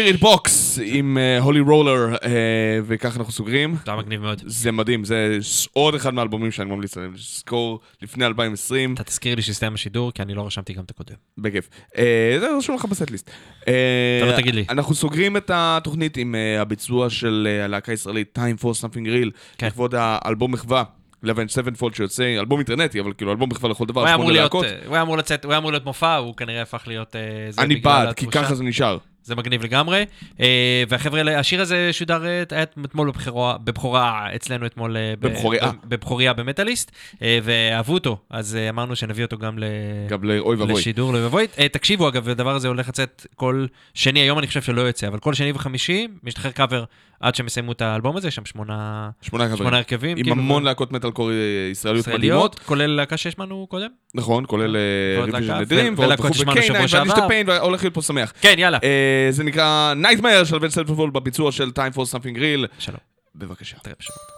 Spiritbox עם הולי רולר, וככה אנחנו סוגרים. זה מגניב מאוד. זה מדהים, זה עוד אחד מהאלבומים שאני ממליץ עליהם, לזכור לפני 2020, אתה תזכיר לי שהסתיים השידור, כי אני לא רשמתי גם את הקודם. בכיף. אה, זה רשום לך ב setlist. אה, אתה לא תגיד לי. אנחנו סוגרים את התוכנית עם אה, הביצוע של אה, הלהקה הישראלית, Time for Something Real, כן. לכבוד האלבום מחווה. 11 Sevenfold שיוצא, אלבום אינטרנטי, אבל כאילו אלבום מחווה לכל דבר, הוא היה אמור שמונה להקות. אה, הוא היה אמור להיות מופע, הוא כנראה הפך להיות אה, אני בעד, כי. ככה זה נשאר. זה מגניב לגמרי. אה, והחבר'ה, השיר הזה שודר אה, היה אתמול בבחירה, בבכורה אצלנו אתמול. אה, ב- בבכוריה. ב- בבכוריה במטאליסט, אה, ואהבו אותו, אז אמרנו שנביא אותו גם ל... גם לאוי ואבוי. לשידור לאוי ואבוי. תקשיבו, אגב, הדבר הזה הולך לצאת כל שני, היום אני חושב שלא יוצא, אבל כל שני וחמישי, משתחרר קאבר עד שהם יסיימו את האלבום הזה, יש שם שמונה שמונה חברים. שמונה הרכבים. עם כאילו, המון להקות מטאל קור ישראליות מדהימות. ישראליות, כולל להקה שהשמענו קודם. נכון, כולל ועוד ריביז'ן להקה, לדרים, ולהקות וכו', ששמענו שבוע שעבר. ואלישטה פיין, והולך להיות פה שמח. כן, יאללה. אה, זה נקרא Nightmare של בן סלפפול בביצוע של Time for Something Real. שלום. בבקשה. תראה בשבוע.